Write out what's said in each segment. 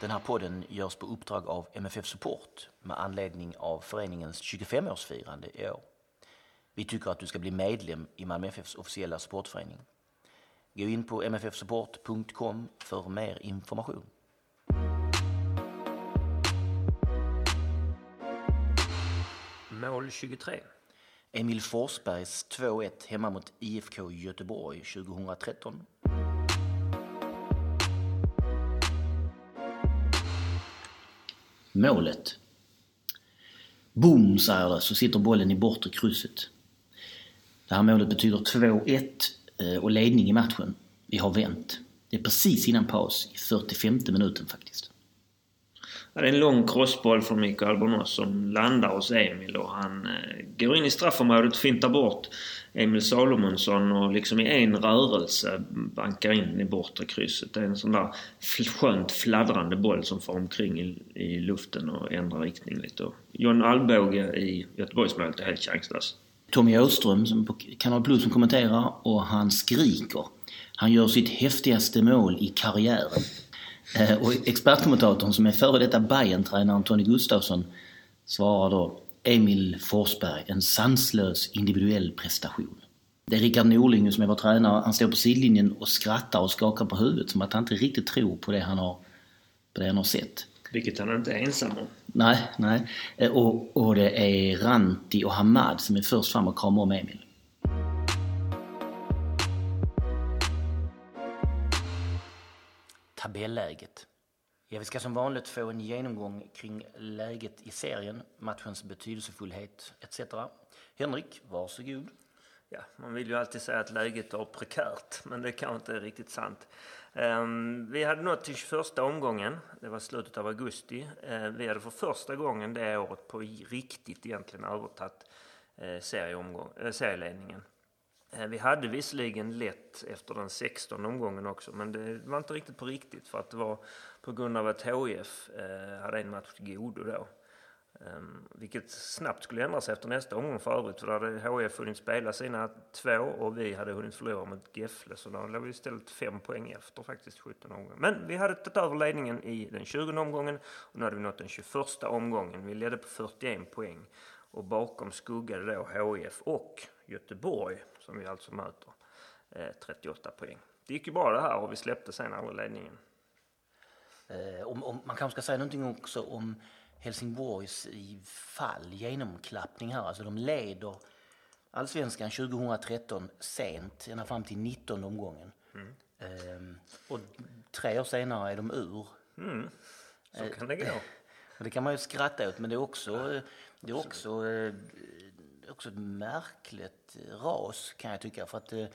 Den här podden görs på uppdrag av MFF Support med anledning av föreningens 25-årsfirande i år. Vi tycker att du ska bli medlem i Malmö FFs officiella supportförening. Gå in på mffsupport.com för mer information. Mål 23. Emil Forsbergs 2-1 hemma mot IFK Göteborg 2013. Målet. Boom, säger det, så sitter bollen i bortre krysset. Det här målet betyder 2-1 eh, och ledning i matchen. Vi har vänt. Det är precis innan paus, i 45 minuten faktiskt. Ja, det är en lång crossboll från Mikael Albornoz som landar hos Emil och han eh, går in i straffområdet, fintar bort Emil Salomonsson och liksom i en rörelse bankar in i bortre krysset. Det är en sån där skönt fladdrande boll som far omkring i, i luften och ändrar riktning lite. Och John Alvbåge i Göteborgsmålet är helt chanslös. Tommy Åström som på Kanal Plus som kommenterar och han skriker. Han gör sitt häftigaste mål i karriären. Eh, Och expertkommentatorn som är före detta Bayern-tränaren Tony Gustafsson svarar då Emil Forsberg, en sanslös individuell prestation. Det är Rickard Norling som är vår tränare. Han står på sidlinjen och skrattar och skakar på huvudet som att han inte riktigt tror på det han har, på det han har sett. Vilket han inte är ensam om. Nej, nej. Eh, Och, och det är Ranti och Hamad som är först fram och kramar om Emil. Tabelläget. Ja, vi ska som vanligt få en genomgång kring läget i serien, matchens betydelsefullhet etc. Henrik, varsågod. Ja, man vill ju alltid säga att läget är prekärt, men det kanske inte är riktigt sant. Ehm, vi hade nått till 21 omgången, det var slutet av augusti. Ehm, vi hade för första gången det året på riktigt egentligen övertagit eh, eh, serieledningen. Eh, vi hade visserligen lett efter den 16 omgången också, men det var inte riktigt på riktigt för att det var på grund av att HIF eh, hade en match till godo då. Ehm, vilket snabbt skulle ändras efter nästa omgång för övrigt. För då hade HIF hunnit spela sina två och vi hade hunnit förlora mot Gefle. Så då låg vi istället fem poäng efter faktiskt 17 omgången. Men vi hade tagit över ledningen i den 20 omgången och nu hade vi nått den 21 omgången. Vi ledde på 41 poäng. Och bakom skuggade då HIF och Göteborg som vi alltså möter eh, 38 poäng. Det gick ju bra det här och vi släppte sen aldrig ledningen. Eh, om, om, man kanske ska säga någonting också om Helsingborgs i fall, genomklappning här. Alltså de leder allsvenskan 2013 sent, ända fram till 19 omgången. Ehm, och tre år senare är de ur. Så kan det gå. Och det kan man ju skratta åt, men det är också, eh, det är också, eh, också ett märkligt ras kan jag tycka. För att eh, eh,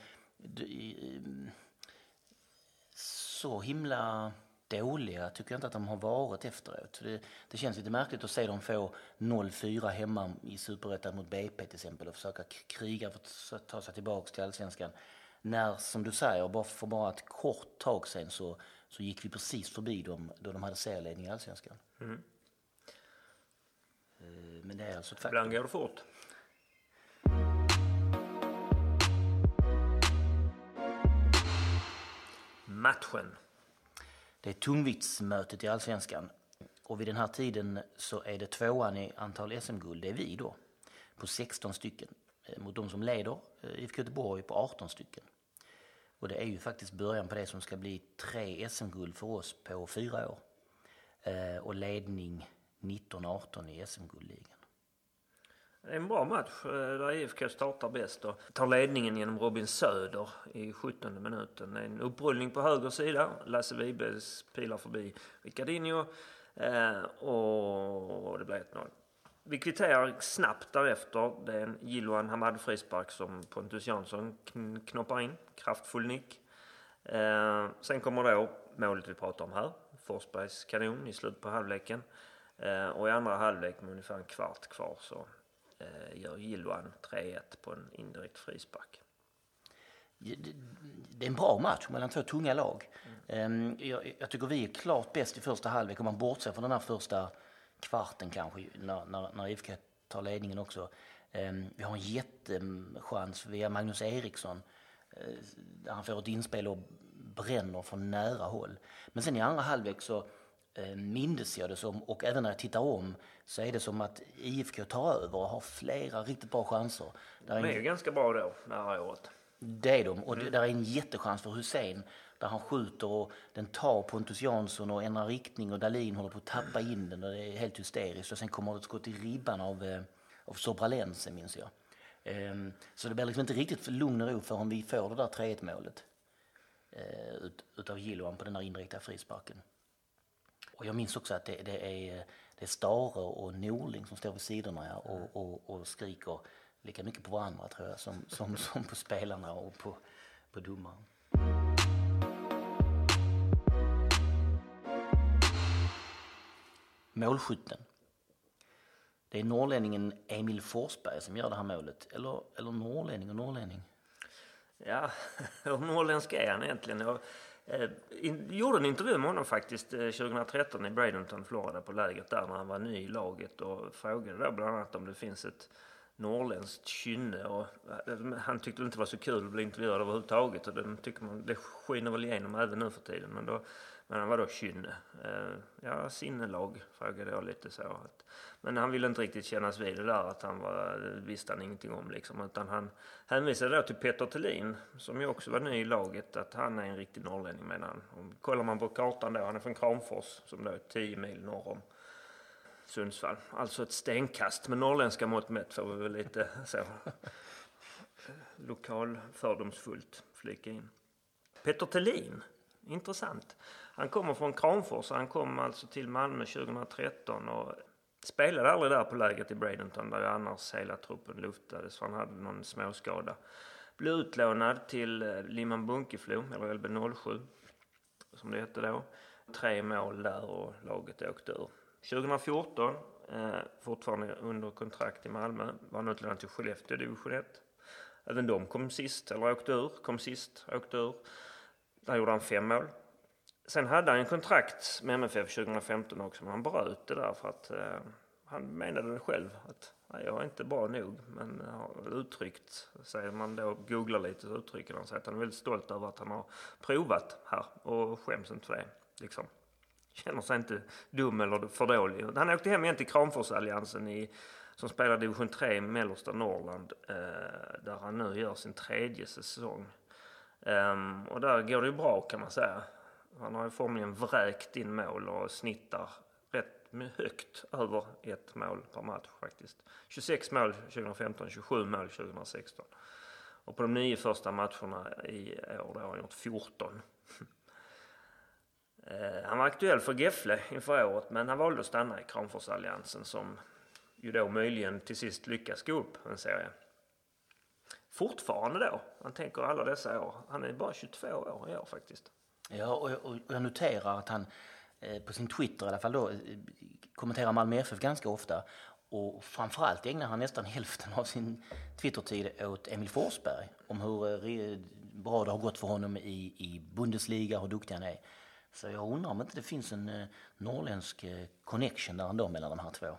så himla dåliga tycker jag inte att de har varit efteråt. Det, det känns lite märkligt att se dem få 0-4 hemma i Superettan mot BP till exempel och försöka kriga för att ta sig tillbaka till Allsvenskan. När, som du säger, bara för bara ett kort tag sedan så, så gick vi precis förbi dem då de hade serieledning i Allsvenskan. Eh, Men det är alltså ett faktum. Ibland går det fort. Matchen. Det är tungviktsmötet i Allsvenskan. Och vid den här tiden så är det tvåan i antal SM-guld, det är vi då, på 16 stycken. Eh, mot de som leder, eh, IFK Göteborg, på 18 stycken. Och det är ju faktiskt början på det som ska bli tre SM-guld för oss på fyra år. Eh, och ledning 19-18 i SM-guldligan. Det är en bra match eh, där IFK startar bäst och tar ledningen genom Robin Söder i 17 minuten. En upprullning på höger sida. Lasse Wibes pilar förbi Ricardinho eh, och det blir 1-0. Vi kvitterar snabbt därefter. Det är en Jiloan Hamad frispark som Pontus Jansson knoppar in. Kraftfull nick. Eh, sen kommer då målet vi pratar om här. Forsbergs kanon i slutet på halvleken. Och i andra halvlek med ungefär en kvart kvar så gör Gilvan 3-1 på en indirekt frispark. Det är en bra match mellan två tunga lag. Mm. Jag, jag, tycker vi är klart bäst i första halvlek om man bortser från den här första kvarten kanske när, när, när IFK tar ledningen också. Ehm, vi har en jättechans via Magnus Eriksson eh, där han får ett inspel och bränner från nära håll. Men sen i andra halvlek så mindes jag det som, och även när jag tittar om, så är det som att IFK tar över och har flera riktigt bra chanser. de är ju ganska bra då, det här året. Det är de. Och mm. där är en jättechans för Hussein där han skjuter och den tar Pontus Jansson och ändrar riktning och Dalin håller på att tappa in den och det är helt hysteriskt. Och sen kommer det ett skott i ribban av, eh, av Sobralense minns jag. Um, så det blir liksom inte riktigt för lugn och ro förrän vi får det där 3-1 målet. Ut, utav Gilloan på den där indirekta frisparken. Och jag minns också att det, det, är, det är Stare och Norling som står vid sidorna och, och, och skriker lika mycket på varandra tror jag som, som, som på spelarna och på, på domaren. Målskytten. Det är norrlänningen Emil Forsberg som gör det här målet. Eller, eller norrlänning och norrlänning. Ja, hur norrländsk är han egentligen? Jag Eh, in, gjorde en intervju med honom faktiskt eh, 2013 i Bradenton, Florida på lägret där när han var ny i laget och frågade då bland annat om det finns ett norrländskt kynne. Och eh, han tyckte det inte var så kul att bli intervjuad överhuvudtaget och det, tycker man, det skiner väl igenom även nu för tiden. Men, då, men han var då kynne? Eh, ja, sinnelag frågade jag lite så. Men han ville inte riktigt kännas vid det där att han var, visste han ingenting om liksom. Utan han hänvisade då till Peter Thelin som ju också var ny i laget att han är en riktig norrlänning menar han. Och kollar man på kartan då, han är från Kramfors som då är 10 mil norr om Sundsvall. Alltså ett stenkast med norrländska mått mätt får vi väl lite så eh, lokal fördomsfullt flika in. Peter Thelin, intressant. Han kommer från Kramfors, han kom alltså till Malmö 2013 och spelade aldrig där på lägret i Bradenton där ju annars hela truppen luftades för han hade någon småskada. Blev utlånad till eh, Limhamn Limman Bunkeflo, eller LB07 som det hette då. Tre mål där och laget åkte ur. 2014, eh, fortfarande under kontrakt i Malmö, var han utlånad till Skellefteå division 1. Även de kom sist, eller åkte ur, kom sist, åkte ur. Där gjorde han fem mål. Sen hade han en kontrakt med MFF 2015 också, men han bröt det där för att eh, han menade det själv att nej, jag är inte bra nog. Men eh, har uttryckt, Om man då, googlar lite så uttrycker han sig att han är väldigt stolt över att han har provat här och skäms inte för det. Liksom känner sig inte dum eller för dålig. Han åkte hem igen till Kramforsalliansen i, som spelar division 3 i mellersta Norrland eh, där han nu gör sin tredje säsong. Um, och där går det ju bra kan man säga. Han har ju formligen vräkt in mål och snittar rätt högt över ett mål per match faktiskt. 26 mål 2015, 27 mål 2016. Och på de nio första matcherna i år då har han gjort 14. Eh, han var aktuell för Gefle inför året men han valde att stanna i Kramforsalliansen som ju då möjligen till sist lyckas gå upp en serie. Fortfarande då, man tänker alla dessa år. Han är bara 22 år i år faktiskt. Ja, och, och jag noterar att han eh, på sin Twitter i alla fall då eh, kommenterar Malmö FF ganska ofta och framförallt ägnar han nästan hälften av sin Twittertid åt Emil Forsberg om hur eh, bra det har gått för honom i, i Bundesliga, hur duktig han är. Så jag undrar om inte det finns en eh, norrländsk eh, connection där ändå mellan de här två.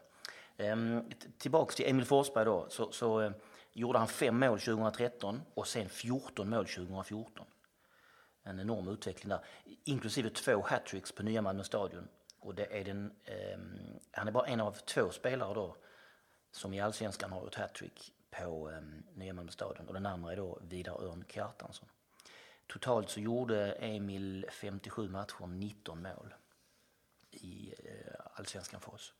Ehm, tillbaks till Emil Forsberg då, så, så eh, gjorde han fem mål 2013 och sen 14 mål 2014. En enorm utveckling där, inklusive två hattricks på nya Malmö stadion. Och det är den, eh, han är bara en av två spelare då som i allsvenskan har gjort hattrick på eh, nya Malmö stadion och den andra är då Vidar Örn Kjartansson. Totalt så gjorde Emil 57 matcher, 19 mål i eh, allsvenskan för oss.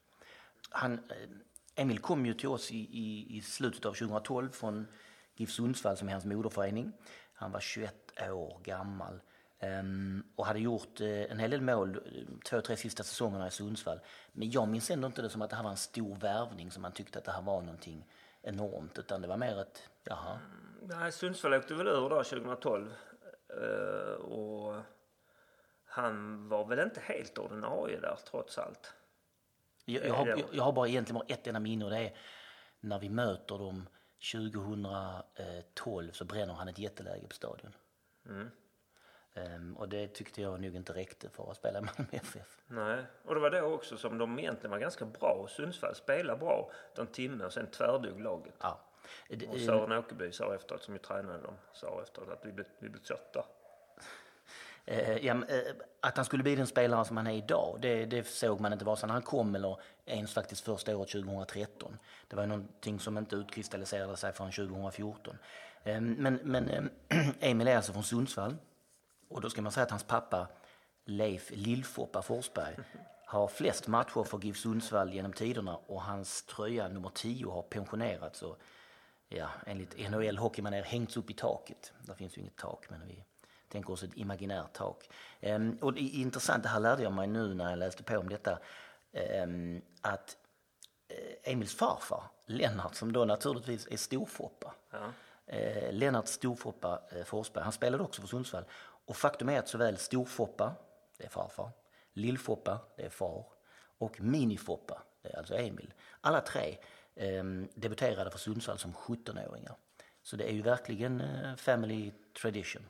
Han, eh, Emil kom ju till oss i, i, i slutet av 2012 från GIF Sundsvall som är hans moderförening. Han var 21 år gammal um, och hade gjort uh, en hel del mål två, tre sista säsongerna i Sundsvall. Men jag minns ändå inte det som att det här var en stor värvning som man tyckte att det här var någonting enormt utan det var mer ett, jaha. Mm, nej, Sundsvall åkte väl ur då 2012 Eh, och han var väl inte helt ordinarie där trots allt. Jag, jag, har, jag, jag har bara egentligen bara ett enda minne och det är när vi möter dem 2012 så bränner han ett jätteläge på stadion. Mm. Um, och det tyckte jag nog inte räckte för att spela Malmö FF. Nej, och det var då också som de egentligen var ganska bra. Sundsvall spelade bra en timme och sen tvärdog laget. Ja. Och Sören Åkerby sa efteråt, som ju tränade dem, sa efteråt att vi blev, vi blev trötta. Eh, ja, eh, att han skulle bli den spelare som han är idag, det, det såg man inte vare sig när han kom eller ens faktiskt första året 2013. Det var någonting som inte utkristalliserade sig förrän 2014. Eh, men, men Emil är alltså från Sundsvall och då ska man säga att hans pappa Leif Lillfoppa Forsberg har flest matcher för GIF Sundsvall genom tiderna och hans tröja nummer 10 har pensionerats och ja, enligt NHL hockeymanér hängts upp i taket. Där finns ju inget tak men vi tänker oss ett imaginärt tak. Um, och det är intressant, det här lärde jag mig nu när jag läste på om detta, um, att uh, Emils farfar, Lennart, som då naturligtvis är storfoppa, ja. uh, Lennart Storfoppa uh, Forsberg, han spelade också för Sundsvall. Och faktum är att såväl Storfoppa, det är farfar, Lillfoppa, det är far, och Minifoppa, det är alltså Emil, alla tre um, debuterade för Sundsvall som 17-åringar. Så det är ju verkligen family tradition.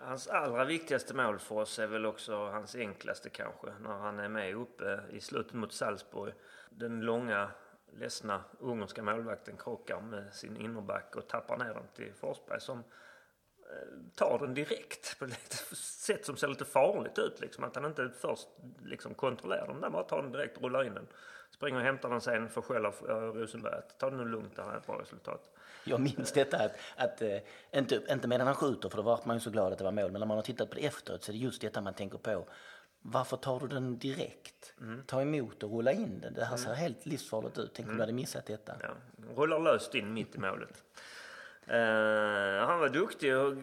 Hans allra viktigaste mål för oss är väl också hans enklaste kanske, när han är med uppe i slutet mot Salzburg. Den långa, ledsna ungerska målvakten krockar med sin innerback och tappar ner den till Forsberg som eh, tar den direkt på ett sätt som ser lite farligt ut. Liksom. Att han inte först liksom, kontrollerar den där, bara tar den direkt och rullar in den. Springer och hämtar den sen, får skäll av eh, Rosenberg att ta det nu lugnt, det här är ett bra resultat. Jag minns detta att, att äh, inte, inte medan han skjuter, för då var man ju så glad att det var mål, men när man har tittat på det efteråt så är det just detta man tänker på. Varför tar du den direkt? Mm. Ta emot och rulla in den. Det här ser mm. helt livsfarligt ut. Tänk om mm. du hade missat detta. Ja. Rullar löst in mitt i målet. Uh, han var duktig och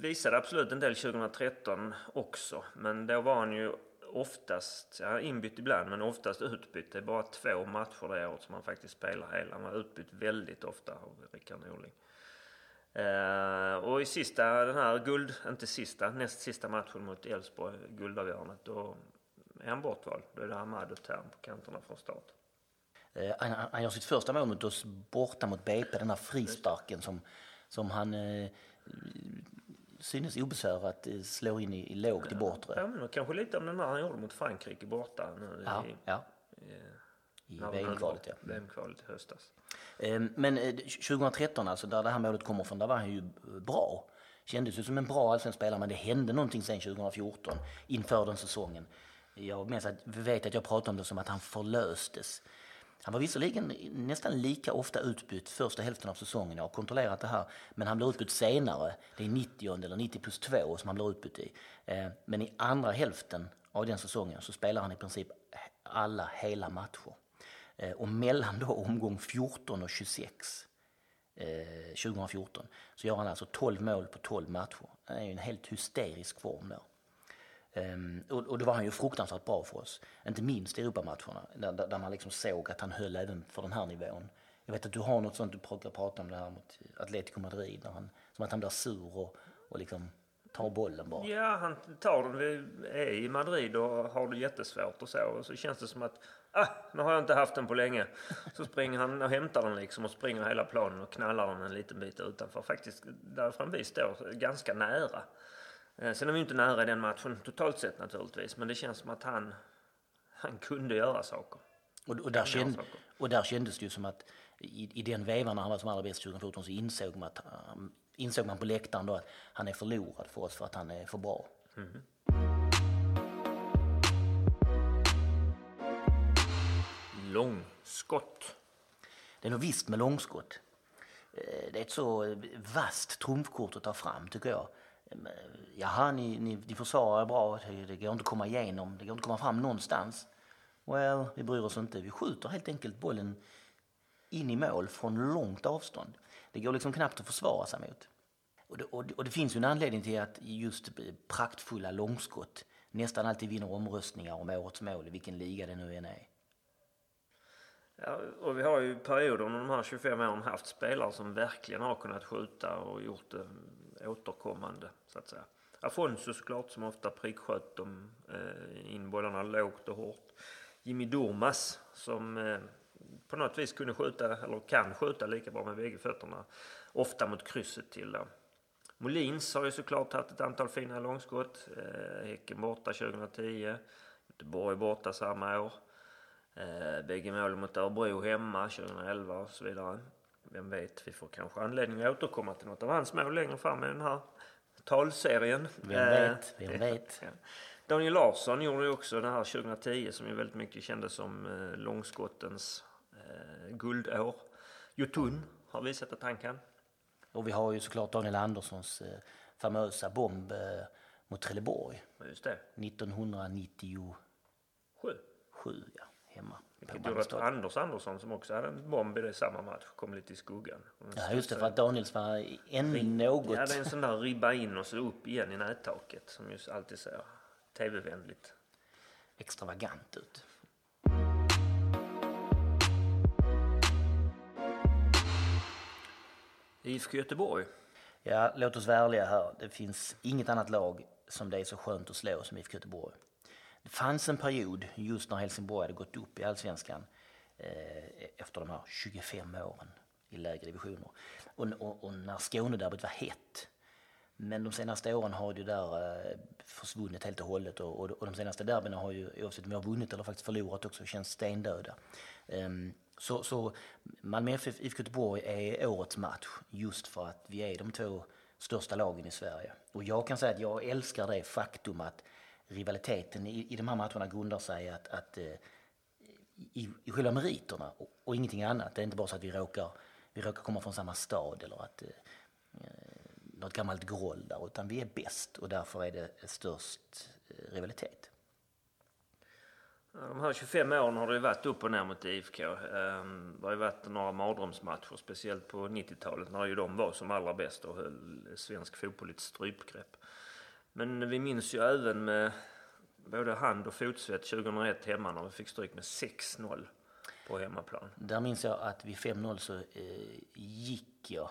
visade absolut en del 2013 också. Men då var han ju oftast, ja, inbytt ibland, men oftast utbytt. Det är bara två matcher det året som han faktiskt spelar hela. Han var utbytt väldigt ofta av Rickard Norling. Eh, och i sista, den här guld, inte sista, näst sista matchen mot Elfsborg, guldavgörandet, då är han bortvald. Då är det Ahmad och Tern på kanterna från start. Eh, han, han gör sitt första mål mot oss borta mot BP, den här frisparken som, som han eh, synes obesvärat eh, slår in i, i lågt i bortre. Ja, men kanske lite om den där han gjorde mot Frankrike borta nu ja, i, ja. i, i VM-kvalet. Ja. VM-kvalet i höstas. Men 2013 eh, alltså, där det här målet kommer från, där var han ju bra. Kändes ju som en bra allsvensk spelare, men det hände någonting sen 2014 inför den säsongen. Jag minns att, vet att jag pratade om det som att han förlöstes. Han var visserligen nästan lika ofta utbytt första hälften av säsongen, jag har kontrollerat det här, men han blir utbytt senare. Det är 90 eller 90 plus 2 som han blir utbytt i. Eh, men i andra hälften av den säsongen så spelar han i princip alla hela matcher. Eh, och mellan då omgång 14 och 26 2014 eh, så gör han alltså 12 mål på 12 matcher. Det är ju en helt hysterisk form där. Um, och, och då var han ju fruktansvärt bra för oss. Inte minst i Europamatcherna där, där man liksom såg att han höll även för den här nivån. Jag vet att du har något sånt, du brukar prata om det här mot Atletico Madrid, när han, som att han blir sur och, och liksom tar bollen bara. Ja, han tar den. Vi är i Madrid och har det jättesvårt och så. Och så känns det som att, ah, nu har jag inte haft den på länge. Så springer han och hämtar den liksom och springer hela planen och knallar den en liten bit utanför. Faktiskt därifrån vi står, ganska nära. Eh, sen är vi inte nära i den matchen totalt sett naturligtvis, men det känns som att han, han kunde göra saker. Och, och, där, känd, och där kändes det ju som att i, i den vevan när han var som allra bäst 2014 så insåg man, att, um, insåg man på läktaren då att han är förlorad för oss för att han är för bra. Mm. Långskott. Det är nog visst med långskott. Eh, det är ett så vasst trumfkort att ta fram tycker jag. Jaha, ni, ni, ni försvarar bra, det går inte att komma igenom, det går inte att komma fram någonstans. Well, vi bryr oss inte. Vi skjuter helt enkelt bollen in i mål från långt avstånd. Det går liksom knappt att försvara sig mot. Och det, och, det, och det finns ju en anledning till att just praktfulla långskott nästan alltid vinner omröstningar om årets mål i vilken liga det nu än är. Ja, och vi har ju perioder under de här 25 åren haft spelare som verkligen har kunnat skjuta och gjort det återkommande så att säga. Afonso såklart som ofta pricksköt de eh, in bollarna lågt och hårt. Jimmy Durmas som eh, på något vis kunde skjuta, eller kan skjuta lika bra med bägge fötterna. Ofta mot krysset till. Då. Molins har ju såklart haft ett antal fina långskott. Eh, häcken borta 2010. Göteborg borta samma år. Eh, bägge målen mot Örebro hemma 2011 och så vidare. Vem vet, vi får kanske anledning att återkomma till något av hans mål längre fram i den här talserien. Vem vet, vem vet. Daniel Larsson gjorde ju också det här 2010 som ju väldigt mycket kändes som eh, långskottens eh, guldår. Jotun har visat att han kan. Och vi har ju såklart Daniel Anderssons eh, famösa bomb eh, mot Trelleborg. Just det. 1997. Sju. ja. Hemma. Vilket gjorde att Anders Andersson som också hade en bomb i det samma match kom lite i skuggan. Ja just det, för att Daniels var ännu något... Ja, det är en sån där ribba in och så upp igen i nättaket som just alltid ser tv-vänligt. Extravagant ut. IFK Göteborg. Ja, låt oss vara ärliga här. Det finns inget annat lag som det är så skönt att slå som IFK Göteborg. Det fanns en period just när Helsingborg hade gått upp i allsvenskan eh, efter de här 25 åren i lägre divisioner. Och, och, och när Skånederbyt var hett. Men de senaste åren har det där eh, försvunnit helt och hållet och, och, och de senaste derbyna har ju, oavsett om vi har vunnit eller faktiskt förlorat också, känns stendöda. Um, så, så Malmö FF IFK Göteborg är årets match just för att vi är de två största lagen i Sverige. Och jag kan säga att jag älskar det faktum att rivaliteten i, i de här matcherna grundar sig att, att eh, i, i själva meriterna och, och, ingenting annat. Det är inte bara så att vi råkar, vi råkar komma från samma stad eller att eh, eh något gammalt groll där, utan vi är bäst och därför är det störst eh, rivalitet. De här 25 åren har det varit upp och ner mot IFK. Ehm, det har ju varit några mardrömsmatcher, speciellt på 90-talet när ju de var som allra bäst och höll svensk fotboll i ett strypgrepp. Men vi minns ju även med både hand och fotsvett 2001 hemma när vi fick stryk med 6-0 på hemmaplan. Där minns jag att vid 5-0 så eh, gick jag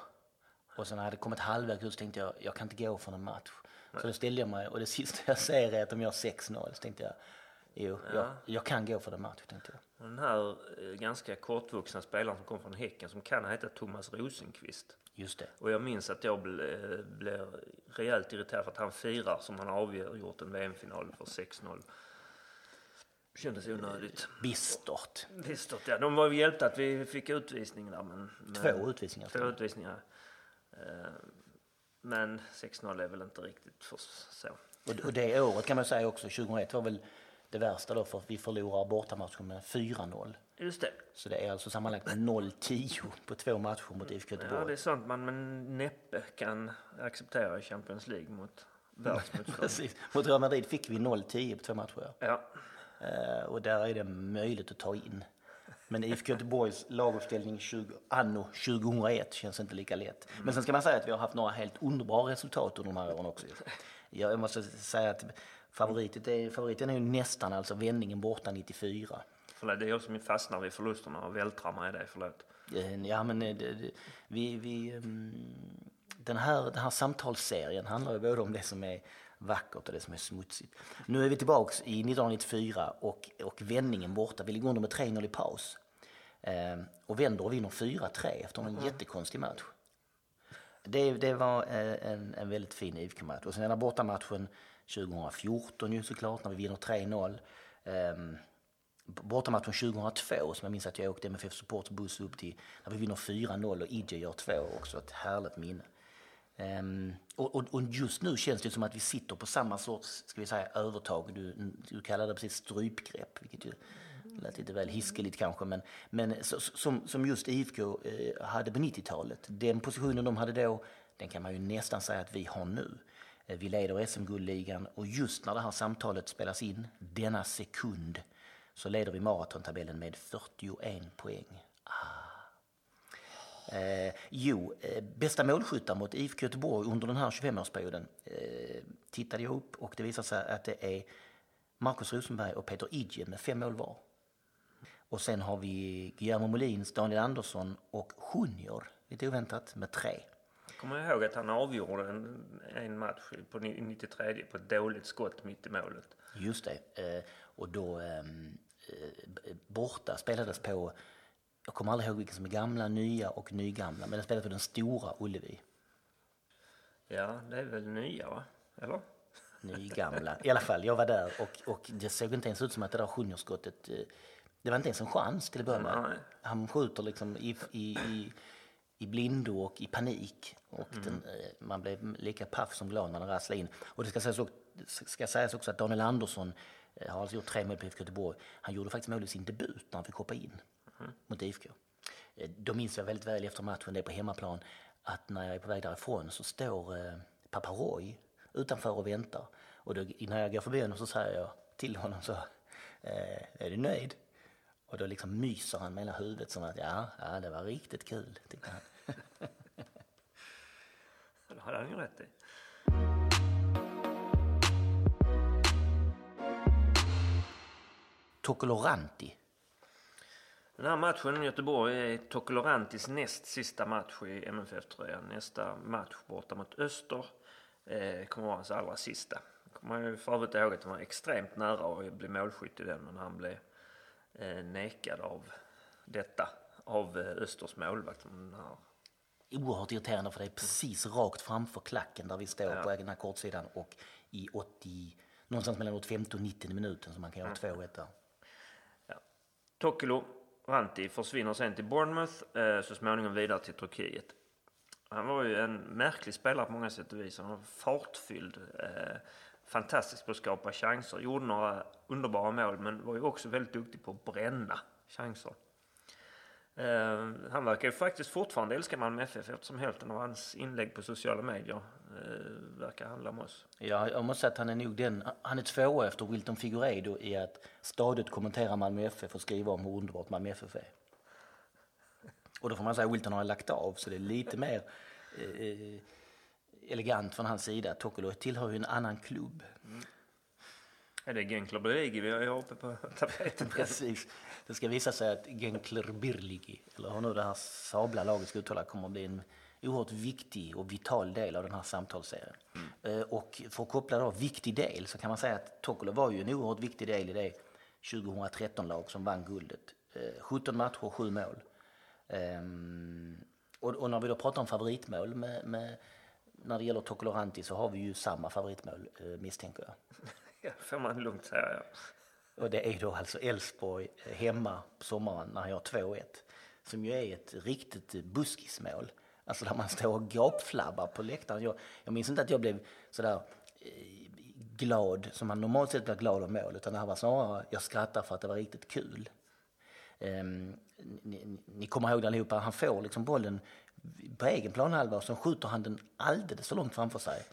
och sen när jag hade kommit halvvägs ut så tänkte jag, jag kan inte gå från en match. Nej. Så då ställde jag mig och det sista jag säger är att de gör 6-0. Så tänkte jag, jo, ja. jag, jag, kan gå för en match, tänkte jag. Den här eh, ganska kortvuxna spelaren som kom från Häcken som kan heta Thomas Rosenqvist. Just det. Och jag minns att jag blev, blev rejält irriterad för att han firar som han avgjort en VM-final för 6-0. Kändes onödigt. Bistert. Bistert, ja. De var hjälpta att vi fick utvisning där. Men, men två utvisningar. Två utvisningar. Eh, men 6-0 är väl inte riktigt för så. Och det året kan man säga också, 2001 var väl det värsta då för att vi förlorar bortamatchen med 4-0. Just det. Så det är alltså sammanlagt 0-10 på två matcher mot IFK Göteborg. Ja, det är sånt man med näppe kan acceptera i Champions League mot världsmotstånd. Precis. Mot Real Madrid fick vi 0-10 på två matcher. Ja. Uh, och där är det möjligt att ta in. Men IFK Göteborgs laguppställning 20, anno 2001 känns inte lika lätt. Mm. Men sen ska man säga att vi har haft några helt underbara resultat under de här åren också. Jag måste säga att favoritet är, favoriten är ju nästan alltså vändningen borta 94. Förlåt, det är jag som fastnar vid förlusterna och vältrar mig i det, förlåt. Eh, ja, men det, det, vi, vi, mm, den, här, den här samtalsserien handlar ju både om det som är vackert och det som är smutsigt. Nu är vi tillbaks i 1994 och, och vändningen borta. Vi ligger under med 3-0 i paus. Eh, och vänder och vinner 4-3 efter en mm. jättekonstig match. Det, det var eh, en, en väldigt fin IFK-match. Och sen den här bortamatchen 2014 ju såklart när vi vinner 3-0. Eh, bortamatchen 2002 som jag minns att jag åkte MFF Supports buss upp till när vi vinner 4-0 och IJ gör 2, också. Ett härligt minne. Um, och, och, och, just nu känns det som att vi sitter på samma sorts ska vi säga, övertag. Du, du kallade det precis strypgrepp, vilket ju lät lite väl hiskeligt kanske. Men, men så, som, som just IFK eh, hade på 90-talet. Den positionen de hade då, den kan man ju nästan säga att vi har nu. Eh, vi leder SM-guldligan och just när det här samtalet spelas in, denna sekund, så leder vi maratontabellen med 41 poäng. Ah. Eh, jo, eh, bästa målskyttar mot IFK Göteborg under den här 25-årsperioden eh, tittade jag upp och det visade sig att det är Marcus Rosenberg och Peter Idje med fem mål var. Och sen har vi Guillermo Molins, Daniel Andersson och Junior, lite oväntat, med tre. Jag kommer ihåg att han avgjorde en, en match på 93 på ett dåligt skott mitt i målet. Just det. Eh, och då ehm, eh, borta spelades på, jag kommer aldrig ihåg vilken som är gamla, nya och nygamla, men den spelades på den stora Ullevi. Ja, det är väl nya va? Eller? Nygamla. I alla fall, jag var där och, och det såg inte ens ut som att det där sjungerskottet, eh, det var inte ens en chans till att börja med. Han skjuter liksom i, i, i, i blindo och i panik. Och Mm. den, eh, man blev lika paff som glad när den rasslade in. Och det ska sägas, också, ska sägas också att Daniel Andersson eh, Eh, har alltså gjort tre mål på IFK Göteborg. Han gjorde faktiskt mål i sin debut när han fick hoppa in Mm. mot IFK. Eh, då minns jag väldigt väl efter matchen, det är på hemmaplan, att när jag är på väg därifrån så står eh, pappa Roy utanför och väntar. Och då, när jag går förbi honom så säger jag till honom så, eh, är du nöjd? Och då liksom myser han med hela huvudet som att ja, ja det var riktigt kul, tyckte han. Det hade han ju rätt i. Tokoloranti. Den här matchen i Göteborg är Tokolorantis näst sista match i MFF-tröjan. Nästa match borta mot Öster eh, kommer vara hans allra sista. Kommer ju för övrigt ihåg att han var extremt nära att bli målskytt i den men han blev eh, nekad av detta av eh, Östers målvakt. Oerhört irriterande för det är precis rakt framför klacken där vi står Ja. på den här kortsidan och i 80, någonstans mellan 85 och 90 minuten så man kan göra 2-1 där. Tokilo Ranti försvinner sen till Bournemouth, eh, så småningom vidare till Turkiet. Han var ju en märklig spelare på många sätt och vis. Han var fartfylld, eh, fantastisk på att skapa chanser, gjorde några underbara mål men var ju också väldigt duktig på att bränna chanser. Eh, han verkar ju faktiskt fortfarande älska Malmö FF eftersom hälften av hans inlägg på sociala medier verkar handla om oss. Ja, jag måste säga att han är nog den, han är tvåa efter Wilton Figueiredo i att stadigt kommentera Malmö FF och skriva om hur underbart Malmö FF är. Och då får man säga att Wilton har lagt av så det är lite mer eh, elegant från hans sida. Tokolo tillhör ju en annan klubb. Är det Genkler Berigi vi har uppe på tapeten? Precis. Det ska visa sig att Genkler Birligi, eller hur nu det här sabla laget ska uttala, kommer att bli en oerhört viktig och vital del av den här samtalsserien. Eh, Och för att koppla då viktig del så kan man säga att Tokolo var ju en oerhört viktig del i det 2013-lag som vann guldet. Eh, 17 matcher, 7 mål. Ehm, Och, när vi då pratar om favoritmål med, med, när det gäller Tokolo Ranti så har vi ju samma favoritmål eh, misstänker jag. Ja, får man lugnt säga ja. Och det är då alltså Elfsborg eh, hemma på sommaren när han gör 2-1. Som ju är ett riktigt eh, buskismål. Alltså där man står och gapflabbar på läktaren. Jag, jag minns inte att jag blev sådär eh, glad som man normalt sett blir glad av mål. Utan det här var snarare, jag skrattar för att det var riktigt kul. Um, ni, ni kommer ihåg det allihopa, han får liksom bollen på egen planhalva och så skjuter han den alldeles för långt framför sig.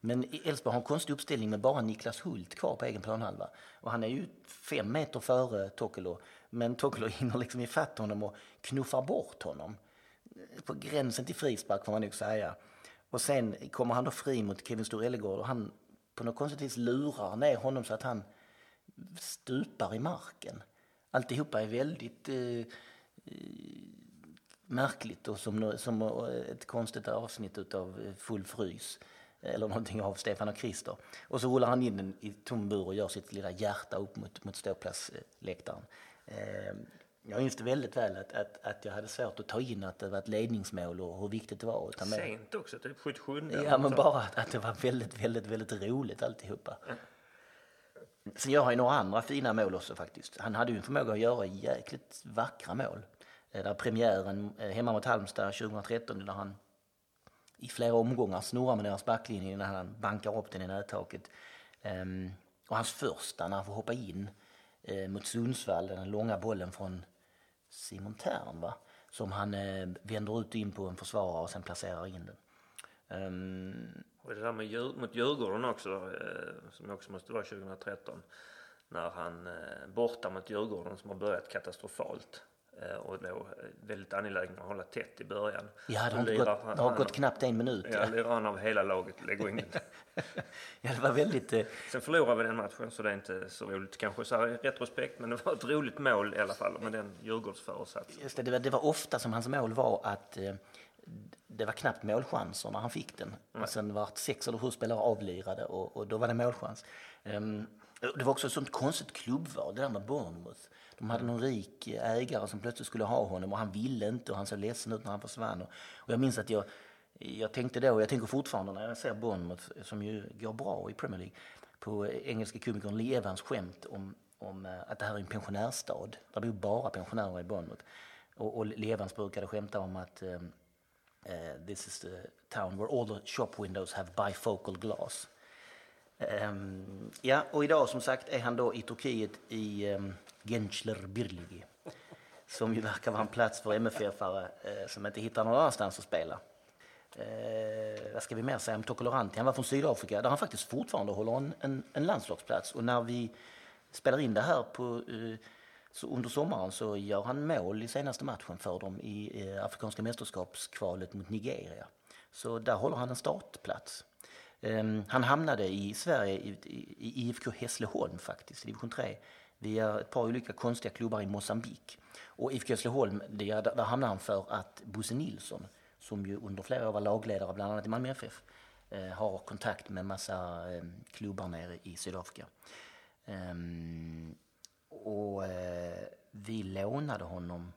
Men Elfsborg har en konstig uppställning med bara Niklas Hult kvar på egen planhalva. Och han är ju fem meter före Tokelo. Men Tokelo hinner liksom ifatt honom och knuffar bort honom. På gränsen till frispark får man nog säga. Och sen kommer han då fri mot Kevin Storellegård och han på något konstigt vis lurar ner honom så att han stupar i marken. Alltihopa är väldigt eh, märkligt och som, som ett konstigt avsnitt av eh, Full frys eh, eller någonting av Stefan och Krister. Och så rullar han in den i tom bur och gör sitt lilla hjärta upp mot, mot ståplatsläktaren. Eh, jag minns det väldigt väl att, att, att jag hade svårt att ta in att det var ett ledningsmål och hur viktigt det var med. Sent också, typ 77 Ja, men bara att, att det var väldigt, väldigt, väldigt roligt alltihopa. Sen gör han ju några andra fina mål också faktiskt. Han hade ju en förmåga att göra jäkligt vackra mål. Eh, Där premiären eh, hemma mot Halmstad 2013 där han i flera omgångar snurrar med deras backlinje innan han bankar upp den i nättaket. Ehm, och hans första när han får hoppa in eh, mot Sundsvall, den långa bollen från Simon Tern va? Som han eh, vänder ut in på en försvarare och sen placerar in den. Ehm, Och det där med Djur, mot Djurgården också, eh, som också måste vara 2013. När han eh, borta mot Djurgården som har börjat katastrofalt. Eh, och då eh, väldigt angelägen att hålla tätt i början. ja, det har, gått, han- det har gått knappt en minut. Ja, lirar han av hela laget lägger in. Ja, det var väldigt... Eh, Sen förlorade vi den matchen så det är inte så roligt kanske så här i retrospekt. Men det var ett roligt mål i alla fall med den Djurgårdsföresatsen. Just det, det, var, det var ofta som hans mål var att eh, det var knappt målchanser när han fick den. Och sen var sex eller sju spelare avlirade och, och då var det målchans. Ehm, Det var också ett sånt konstigt klubbval, det där med Bournemouth. De hade någon rik ägare som plötsligt skulle ha honom och han ville inte och han såg ledsen ut när han försvann. Och jag minns att jag, jag tänkte då, och jag tänker fortfarande när jag ser Bournemouth, som ju går bra i Premier League, på engelska komikern Lee Evans skämt om, om eh, att det här är en pensionärsstad. Där bor bara pensionärer i Bournemouth. Och, och Lee Evans brukade skämta om att uh, this is the town where all the shop windows have bifocal glass. Um, ja, och idag som sagt är han då i Turkiet i um, Gençler Birliği som ju verkar vara en plats för MFF-are uh, som inte hittar någon annanstans att spela. Eh, vad ska vi mer säga om Tokoloranti? Han var från Sydafrika där han faktiskt fortfarande håller en, en, en landslagsplats. Och när vi spelar in det här på, eh, så under sommaren så gör han mål i senaste matchen för dem i eh, Afrikanska mästerskapskvalet mot Nigeria. Så där håller han en startplats. Ehm, han hamnade i Sverige i, i, i IFK Hässleholm faktiskt, i division 3 via ett par olika konstiga klubbar i Mosambik. Och IFK Hässleholm, där, där hamnade han för att Bosse Nilsson, som ju under flera år var lagledare bland annat i Malmö FF, eh, har kontakt med en massa eh, klubbar nere i Sydafrika. Ehm, och eh, vi lånade honom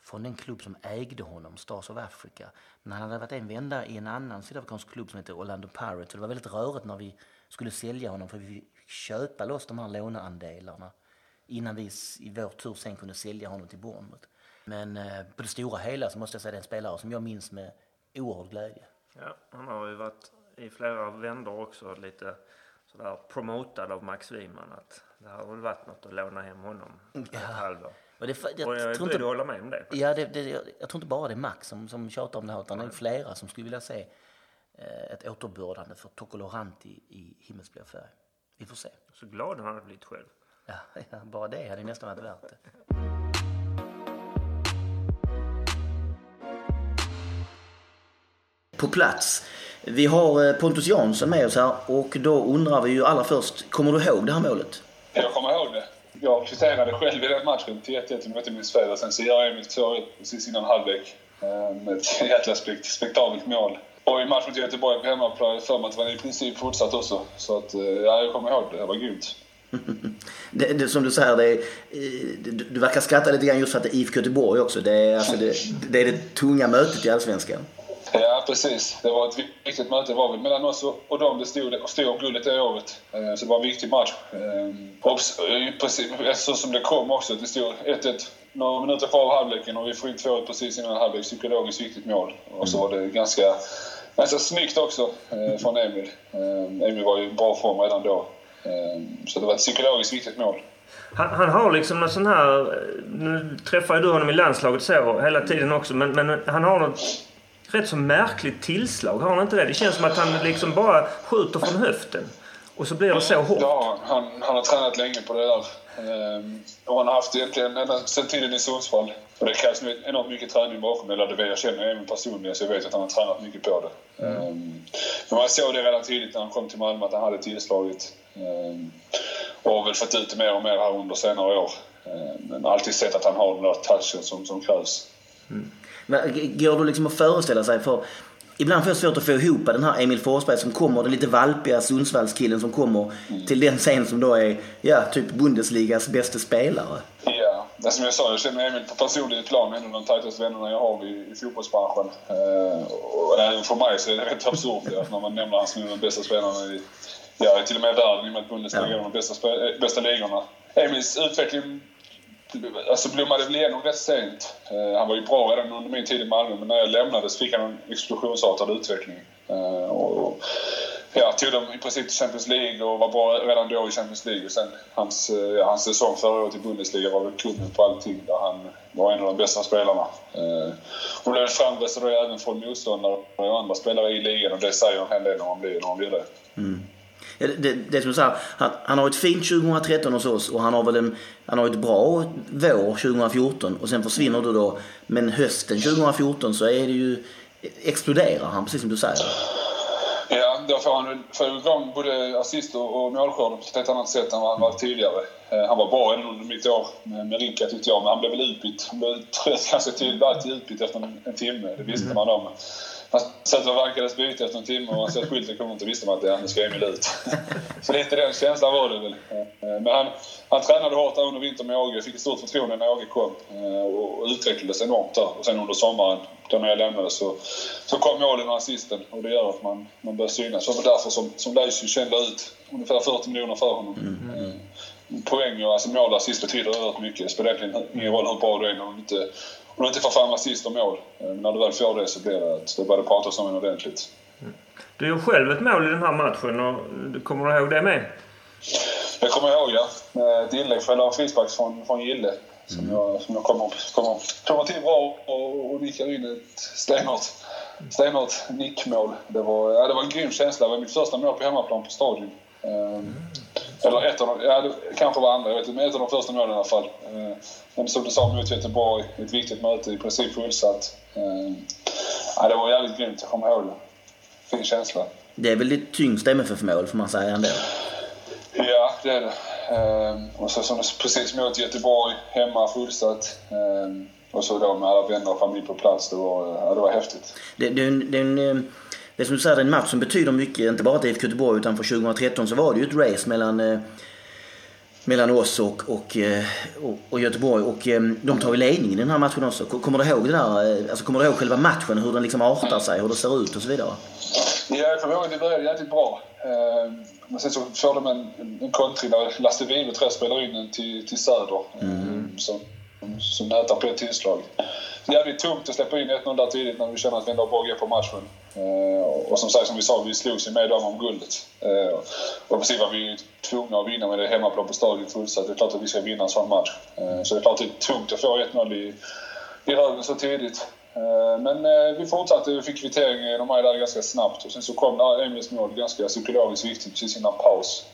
från den klubb som ägde honom, Stars of Africa. Men han hade varit en vända i en annan sydafrikansk klubb som heter Orlando Pirates. Så det var väldigt rörigt när vi skulle sälja honom för vi fick köpa loss de här låneandelarna innan vi i vår tur sen kunde sälja honom till Bournemouth. Men eh, på det stora hela så måste jag säga det är en spelare som jag minns med oerhörd glädje. Ja, han har ju varit i flera vändor också lite sådär promotad av Max Wiman att det har väl varit något att låna hem honom ja. ett halvår. Och, det, jag, och jag är beredd att hålla med om det. Ja, det, det, jag, jag tror inte bara det är Max som, som tjatar om det här utan det är flera som skulle vilja se eh, ett återbördande för Tokoloranti i himmelsblå färg. Vi får se. Så glad han hade blivit själv. Ja, ja, bara det hade nästan varit värt det. På plats. Vi har eh, Pontus Jansson med oss här och då undrar vi ju allra först, kommer du ihåg det här målet? Jag kommer ihåg det. Jag kvitterade själv i den matchen till 1-1 om jag inte minns fel. Sen så gör Emil 2-1 precis innan halvlek. Eh, med ett jäkla spektakelt mål. Och i matchen mot Göteborg på hemmaplan för mig att det var i princip fortsatt också. Så att, eh, ja, jag kommer ihåg det. Det var grymt. det, det, som du säger, det, du, du verkar skratta lite grann just för att det är IFK Göteborg också. Det är, alltså det, det, är det tunga mötet i Allsvenskan. Ja, precis. Det var ett viktigt möte. Det var väl mellan oss och dem det stod, stod om guldet det året. Eh, så det var en viktig match. Eh, och precis, så som det kom också. Det stod 1-1 några minuter kvar av halvleken och vi får in 2 precis innan halvlek. Psykologiskt viktigt mål. Och så var det ganska, ganska snyggt också eh, från Emil. Emil var ju i bra form redan då. Så det var ett psykologiskt viktigt mål. Han, han, har liksom någon sån här... Nu träffar ju du honom i landslaget så hela tiden också men, men han har något rätt så märkligt tillslag. Har han inte det? Det känns som att han liksom bara skjuter från höften. Och så blir det så hårt. Ja, han, han har tränat länge på det där. Ehm, och han har haft egentligen ända sedan tiden i Sundsvall. Och det krävs enormt mycket träning bakom Eller det. Jag känner även personligen så jag vet att han har tränat mycket på det. Mm. Ehm, men man såg det redan tidigt när han kom till Malmö att han hade tillslaget. Ehm, och har väl fått ut det mer och mer här under senare år. Ehm, men alltid sett att han har den där touchen som, som krävs. Mm. Men går det liksom att föreställa sig för Ibland får jag svårt att få ihop den här Emil Forsberg som kommer, den lite valpiga Sundsvallskillen som kommer mm. till den scen som då är, ja, typ Bundesligas bästa spelare. Ja, det som jag sa, jag känner Emil på personligt plan, en av de tajtaste vännerna jag har i, i fotbollsbranschen. Eh, och även för mig så är det rätt absurt ja, när man nämner honom som den bästa spelaren i, ja, till och med världen i och med att Bundesliga är ja. de bästa, bästa ligorna. Emils utveckling alltså blommade väl igenom rätt sent. Eh, han var ju bra redan under min tid i Malmö men när jag lämnade så fick han en explosionsartad utveckling. Eh, och, ja, tog dem i princip till Champions League och var bra redan då i Champions League. Och sen hans, ja, hans säsong förra året i Bundesliga var väl kungen på allting där han var en av de bästa spelarna. Hon blev framröstad även från motståndare och andra spelare i ligan och det säger en hel del när man blir, när man blir det. Mm. Det, det, som så här, han, han har ett fint 2013 hos oss och han har väl en, han har ett bra vår 2014 och sen försvinner du då. Men hösten 2014 så är det ju, exploderar han precis som du säger. Ja, då får han får igång både assist och målskörden på ett helt annat sätt än vad han var tidigare. Eh, han var bra även under mitt år med Rinka tyckte jag, men han blev väl utbytt. Han blev ganska tidigt, alltid utbytt efter en, en timme. Det visste man om han satt och vankades byte efter en timme och han såg skylten kom inte visste man att ja, nu ska Emil ut. så lite den känslan var det väl. Men han, han tränade hårt under vintern med Åge, fick ett stort förtroende när Åge kom och utvecklades enormt där. Och sen under sommaren, då när jag lämnade, så, så kom målen och assisten och det gör att man, man börjar synas. Så det var därför som, som Leisio kände ut ungefär 40 miljoner för honom. Mm poäng och alltså mål och assist betyder oerhört mycket. Det spelar egentligen ingen roll hur bra du är om du inte, om du inte får fram assist och mål. Men när du väl får det så blir det att det börjar pratas om en ordentligt. Mm. Du gör själv ett mål i den här matchen och kommer du ihåg det med? Jag kommer ihåg ja. Ett inlägg för en frispark från, från Gille. Som mm. jag, som jag kommer, kommer, kommer till bra och, och nickar in ett stenhårt, stenhårt nickmål. Det var, ja, det var en grym känsla. Det var mitt första mål på hemmaplan på Stadion. Mm. Eller ett av de, ja, det kanske var andra, jag vet inte, men ett av de första målen i alla fall. Eh, men som du sa mot Göteborg, ett viktigt möte, i princip fullsatt. Eh, ja, det var jävligt grymt, jag kommer ihåg det. Fin känsla. Det är väl ditt tyngsta MFF-mål får man säga ändå? Ja, det är det. Eh, och så som precis mot Göteborg, hemma fullsatt. Och så då med alla vänner och familj på plats. Det var, ja, det var häftigt. Det, det, det, det är som du säger, en match som betyder mycket, inte bara till IFK Göteborg utan för 2013 så var det ju ett race mellan eh, mellan oss och, och, eh, och, och, Göteborg och eh, de tar ju ledningen i den här matchen också. Kommer du ihåg det där, alltså kommer du ihåg själva matchen, hur den liksom artar sig, hur det ser ut och så vidare? Ja, jag kommer ihåg att det började jävligt bra. Men sen så får de en, en kontring där Lasse Vibe tror jag spelar in den till, till Söder mm. som, som nätar på ett tillslag jävligt tungt att släppa in 1-0 där tidigt när vi känner att vi ändå har bra grepp på matchen. Eh, och som sagt, som vi sa, vi slogs ju med dem om guldet. Eh, och och precis var vi tvungna att vinna med det hemmaplan på Stadion fullsatt. Det är klart att vi ska vinna en sån match. Eh, så det är klart att det är tungt att få 1-0 i, i röven så tidigt. Men vi fortsatte, vi fick kvittering, de här där ganska snabbt. Och sen så kom där Emils mål, ganska psykologiskt viktigt, precis innan paus.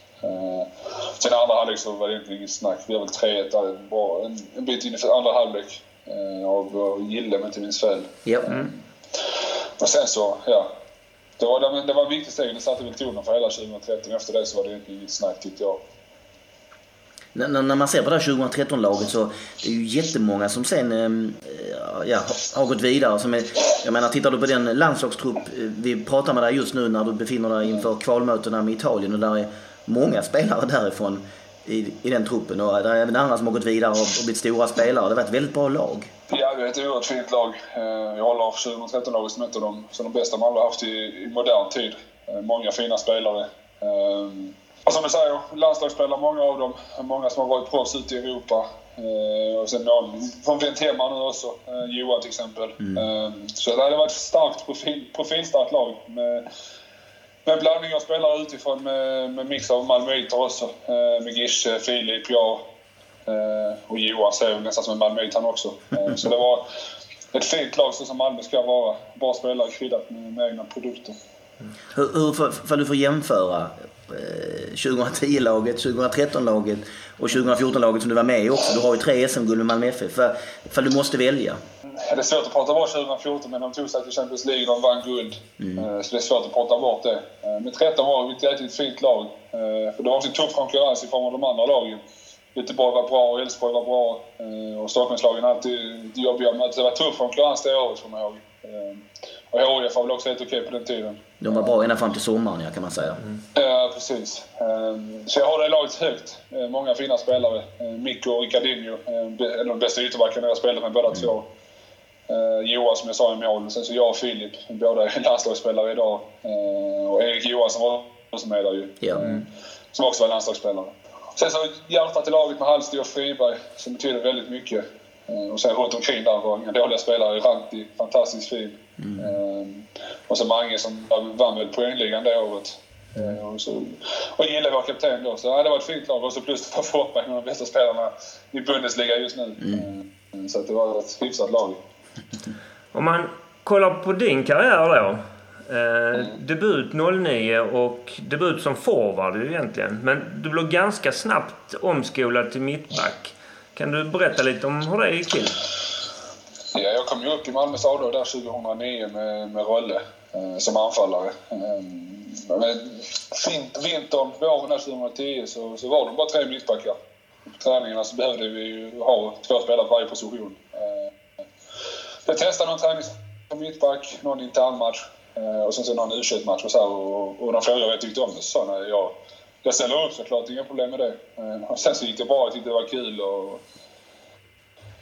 Sen andra halvlek så var det egentligen inget snack. Vi har väl 3-1 där, en, en bit in i andra halvlek. Av Gille om jag inte minns fel. Yep. Mm. Och sen så, ja. Det var, det var en viktig steg. Det satte väl tonen för hela 2013. Efter det så var det egentligen inget snack tyckte jag. När, när man ser på det här 2013-laget så det är ju jättemånga som sen ehm, ja, har gått vidare. Som är, jag menar, tittar du på den landslagstrupp eh, vi pratar med dig just nu när du befinner dig inför kvalmötena med Italien och där är många spelare därifrån i, i den truppen. Och eh, det är även andra som har gått vidare och, och blivit stora spelare. Det var ett väldigt bra lag. Ja, vi är ett oerhört fint lag. Eh, jag håller 2013-laget som ett av de, som de bästa man har haft i, i modern tid. Eh, många fina spelare. Eh, och som du säger, landslagsspelare, många av dem. Många som har varit proffs ute i Europa. Och sen någon från vänt hemma nu också. Johan till exempel. Mm. Så det har varit ett starkt, profil, profilstarkt lag. Med, med blandning av spelare utifrån med, med mix av malmöiter också. Eh, med Gische, Filip, jag eh, och Johan ser nästan som en malmöit han också. Eh, så det var ett fint lag så som Malmö ska vara. Bra spelare kryddat med, med egna produkter. Hur, hur för du får jämföra 2010-laget, 2013-laget och 2014-laget som du var med i också. Du har ju tre SM-guld med Malmö FF. För, för du måste välja. Det är svårt att prata bort 2014 men de tog sig till Champions League och de vann guld. Mm. Eh, så det är svårt att prata bort det. Eh, men 13 var ett jäkligt fint lag. Eh, för det var också tuff konkurrens i form av de andra lagen. Göteborg var bra, Elfsborg var bra och Stockholmslagen alltid jobbiga möten. Det var tuff konkurrens det året kommer jag ihåg. Och HIF var väl också helt okej på den tiden. De var bra ända fram till sommaren, ja, kan man säga. Mm. Ja, precis. Så jag har det laget högt. Många fina spelare. Mikko och Ricardinho, en av de bästa ytterbackarna jag spelat med båda mm. två. Eh, Johan som jag sa i mål. Sen så jag och Filip, båda är landslagsspelare idag. Eh, och Erik Johansson var också med där ju. Ja. Eh, som också var landslagsspelare. Sen så hjärtat i laget med Hallstig och Friberg som betyder väldigt mycket. Eh, och sen runt omkring där var inga dåliga spelare. Ranti, fantastiskt fin. Mm. Eh, och så Mange som vann väl poängligan det året. Mm. Och, så, och Gille var kapten då. Så ja, det var ett fint lag. Och så plus att Foppa en av de bästa spelarna i Bundesliga just nu. Mm. Så det var ett hyfsat lag. Om man kollar på din karriär då. Eh, debut 09 och debut som forward egentligen. Men du blev ganska snabbt omskolad till mittback. Kan du berätta lite om hur det gick till? Ja, jag kom ju upp i Malmös A där 2009 med, med Rolle eh, som anfallare. Eh, men fint, vintern, våren 2010 så, så var de bara tre mittbackar. På träningarna så behövde vi ju ha två spelare på varje position. Eh, jag testade någon träning som mittback, någon internmatch Eh, och sen så någon u match och så här, och, och de frågade vad jag tyckte om det. Så när jag, jag ställer upp såklart, inga problem med det. Eh, och sen så gick det bra, jag tyckte det var kul. Och,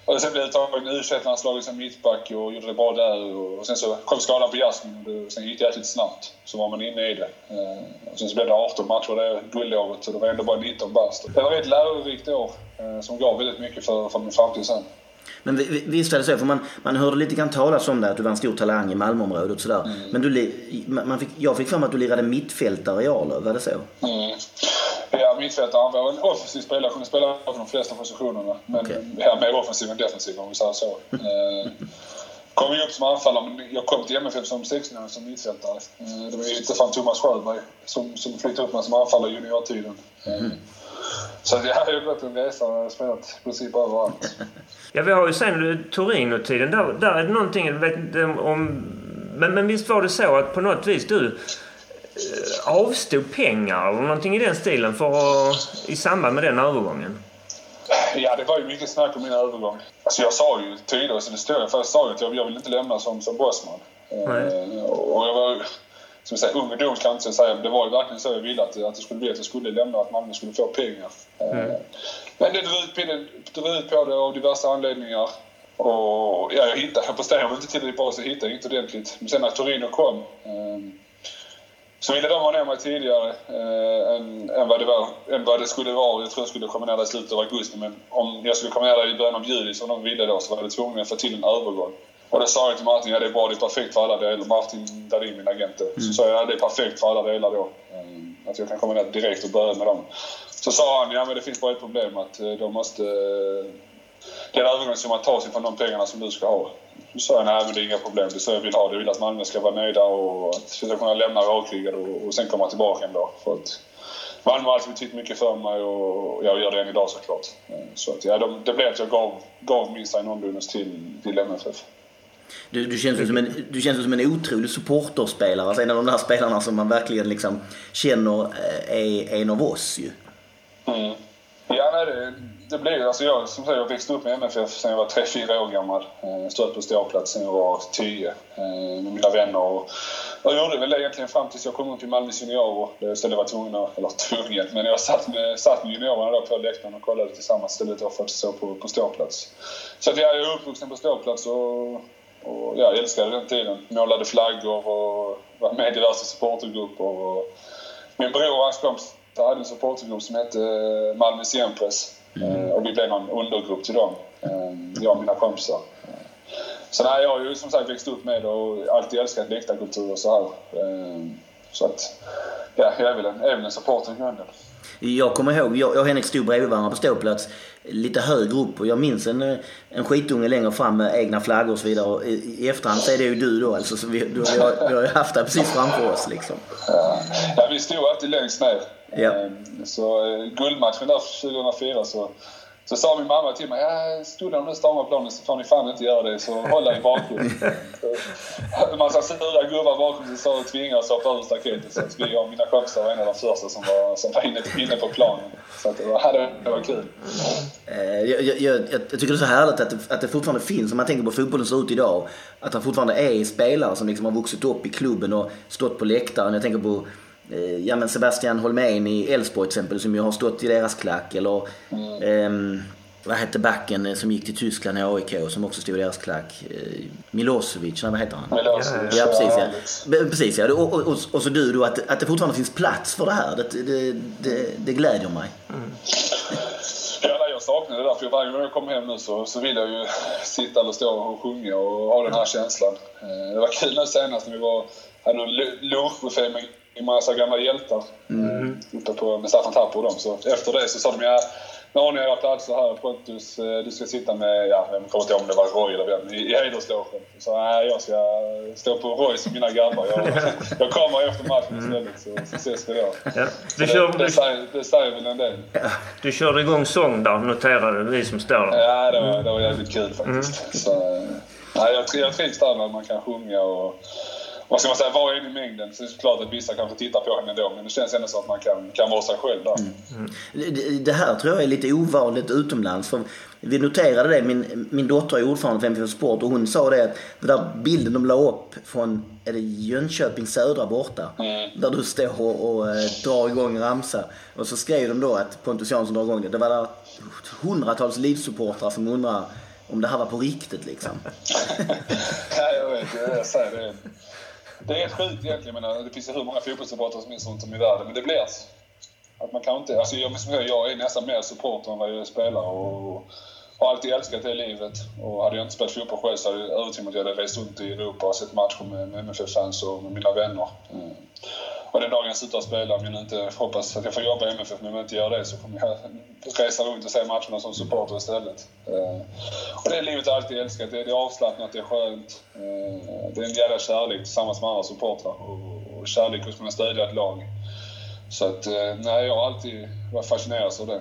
och sen blev jag uttagen i U21-landslaget som mittback och gjorde det bra där. Och sen så kom skadan på Jasmin och sen gick det jäkligt snabbt. Så var man inne i det. Eh, och sen så blev det 18 matcher det guldåret så det var ändå bara 19 bast. Det var ett lärorikt år som gav väldigt mycket för, för min framtid sen. Men visst är det så, för man, man hörde lite grann talas om det att du var en stor talang i Malmöområdet sådär. Mm. Men du, man fick, jag fick mig att du lirade mittfältare i Arlöv, var det så? Mm. Ja, mittfältaren var en offensiv spelare, kunde spela på de flesta positionerna. Men okay. ja, mer offensiv än defensiv om vi säger så. eh, kom ju upp som anfallare, men jag kom till MFF som 16 som mittfältare. Eh, det var ju fan Thomas Sjöberg som, som flyttade upp mig som anfallare i juniortiden. Mm. Så jag har ju gått en resa och spelat i princip överallt. Ja, vi har ju sen Torino-tiden. Där, där är det någonting, jag vet inte om... Men, men visst var det så att på något vis du eh, avstod pengar eller någonting i den stilen för att, i samband med den övergången? Ja, det var ju mycket snack om min övergång. Alltså jag sa ju tidigare, så det står jag för, jag sa ju att jag, jag vill inte lämna som, som bossman. Eh, och jag var som jag säger, ungdom kan jag inte säga, men det var ju verkligen så jag ville att, att det skulle bli att jag skulle lämna att Malmö skulle få pengar. Mm. Eh, men det drog ut, på det, av diverse anledningar. Och ja, jag hittade, jag presterade inte tillräckligt bra så jag hittade inte ordentligt. Men sen när Torino kom eh, så ville de ha ner mig tidigare eh, än, än, vad det var, än vad det skulle vara. Jag tror jag skulle komma ner där i slutet av augusti men om jag skulle komma ner där i början av juli som de ville då så var jag tvungen att få till en övergång. Och det sa jag till Martin, ja det är bra, det är perfekt för alla delar. Martin Dahlin, min agent. Mm. Så sa jag, ja det är perfekt för alla delar då. Um, att jag kan komma ner direkt och börja med dem. Så sa han, ja men det finns bara ett problem att uh, de måste... Uh, den övergångssumman tas ifrån de pengarna som du ska ha. Så sa jag, nej men det är inga problem. Det är så jag vill ha det. Jag vill att Malmö ska vara nöjda och att jag ska kunna lämna rakryggad och, och sen komma tillbaka ändå. För att Malmö har alltid betytt mycket för mig och jag gör det än idag såklart. Så att, ja, de, det blev att jag gav, gav min sign-on-bonus till, till MFF. Du, du, känns som en, du känns som en otrolig supporterspelare. Alltså en av de där spelarna som man verkligen liksom känner eh, är en av oss ju. Mm. Ja, nej, det, det blir alltså jag, som sagt, jag växte upp med MFF sen jag var 3-4 år gammal. Eh, Stod stått på ståplats sen jag var 10 eh, med mina vänner. Och, jag gjorde väl det egentligen fram tills jag kom upp i Malmös juniorer. Där jag istället var tvungen, eller tvungen, men jag satt med, satt med juniorerna då på läktaren och kollade tillsammans istället för att stå på, på ståplats. Så att jag är uppvuxen på ståplats och och jag älskade den tiden. Målade flaggor och var med i diverse supportergrupper. Och min bror och hans kompisar hade en supportergrupp som hette eh, Malmö Siempres. Mm. Och vi blev någon undergrupp till dem, eh, jag och mina kompisar. Så nej, jag har ju som sagt växt upp med det och alltid älskat läktarkultur och så här. Så att, ja, jag är väl en, är väl en supporter i grunden. Jag kommer ihåg, jag och Henrik stod bredvid varandra på ståplats lite högre upp och jag minns en, en skitunge längre fram med egna flaggor och så vidare. Och i, i efterhand så är det ju du då alltså, så vi, du, vi, har, vi har ju haft det precis framför oss liksom. Ja, vi stod alltid längst ner. Ja. Ehm, så eh, guldmatchen där 2004 så så sa min mamma till mig, ja, stolarna nu stormar planen så får ni fan inte göra det, så håll er i bakgrunden. en massa sura gubbar bakom sig sa och tvingade oss hoppa ur staketet. Så att vi och mina kompisar var en av de första som var, som var inne, inne på planen. Så att det, var, det var kul. Eh, jag, jag, jag, jag, tycker det är så härligt att det, att det fortfarande finns, om man tänker på fotbollen ser ut idag, att det fortfarande är spelare som liksom har vuxit upp i klubben och stått på läktaren. Jag tänker på ja, men Sebastian Holmén i Elfsborg till exempel som ju har stått i deras klack. Eller mm. eh, vad hette backen eh, som gick till Tyskland i AIK som också stod i deras klack? Eh, Milosevic, nej, vad heter han? Milosevic. Ja, precis ja. Precis ja. Och, och, och, och, så du då, att, att det fortfarande finns plats för det här. Det, det, det, det glädjer mig. Mm. Ja, jag saknar det där. För varje gång jag kommer hem nu så, så vill jag ju sitta eller stå och sjunga och ha den här känslan. Det var kul nu senast när vi var, hade en lunchbuffé med en massa gamla hjältar mm. uppe på, med Staffan Tapper och dem. Så efter det så sa de ja, nu har ni era platser här Pontus. Eh, du ska sitta med, ja, jag kommer inte ihåg om det var Roy eller vem, i, i hederslogen. Så nej, jag ska stå på Roys och mina grabbar. Jag, jag kommer efter matchen istället så, så ses vi då. Ja. Du kör, det, det, säger, det säger väl en del. Ja. Du körde igång sång där, noterade vi som står där. Ja, det var, det var jävligt kul faktiskt. Mm. Så, nej, jag, jag trivs där när man kan sjunga och vad ska man säga, var är i mängden? Så det är klart att vissa kanske tittar på henne då, men det känns ändå som att man kan, kan vara sig själv där. Mm. Det, det här tror jag är lite ovanligt utomlands. För vi noterade det, min, min dotter är ordförande för MFF Sport och hon sa det att den där bilden de la upp från är det Jönköping Södra borta. Mm. Där du står och, och äh, drar igång ramsa. Och så skrev de då att Pontus Jansson drar igång det. Det var där hundratals Leeds-supportrar som undrar om det här var på riktigt liksom. ja, jag vet. Jag säger det. Det är sjukt egentligen. Menar, eh, det finns ju hur många fotbollssupportrar som finns runt om i världen. Men det blir att man kan inte... Alltså jag, jag är nästan mer supporter än vad jag är spelare. Och, har alltid älskat det livet. Och hade jag inte spelat fotboll själv så hade jag övertygat att jag hade rest runt i Europa och sett matcher med, med MFF-fans och med mina vänner. Mm. Och den dagen jag slutar spela, om jag nu inte hoppas att jag får jobba i MFF, men om jag inte gör det så kommer jag resa runt och se matcherna som supporter istället. Eh, och det livet har jag alltid älskat. Det är, avslappnat, det är skönt. Eh, det är en jävla kärlek tillsammans med andra supportrar och, kärlek att kunna stödja ett lag. Så att, eh, nej, jag har alltid varit fascinerad av det.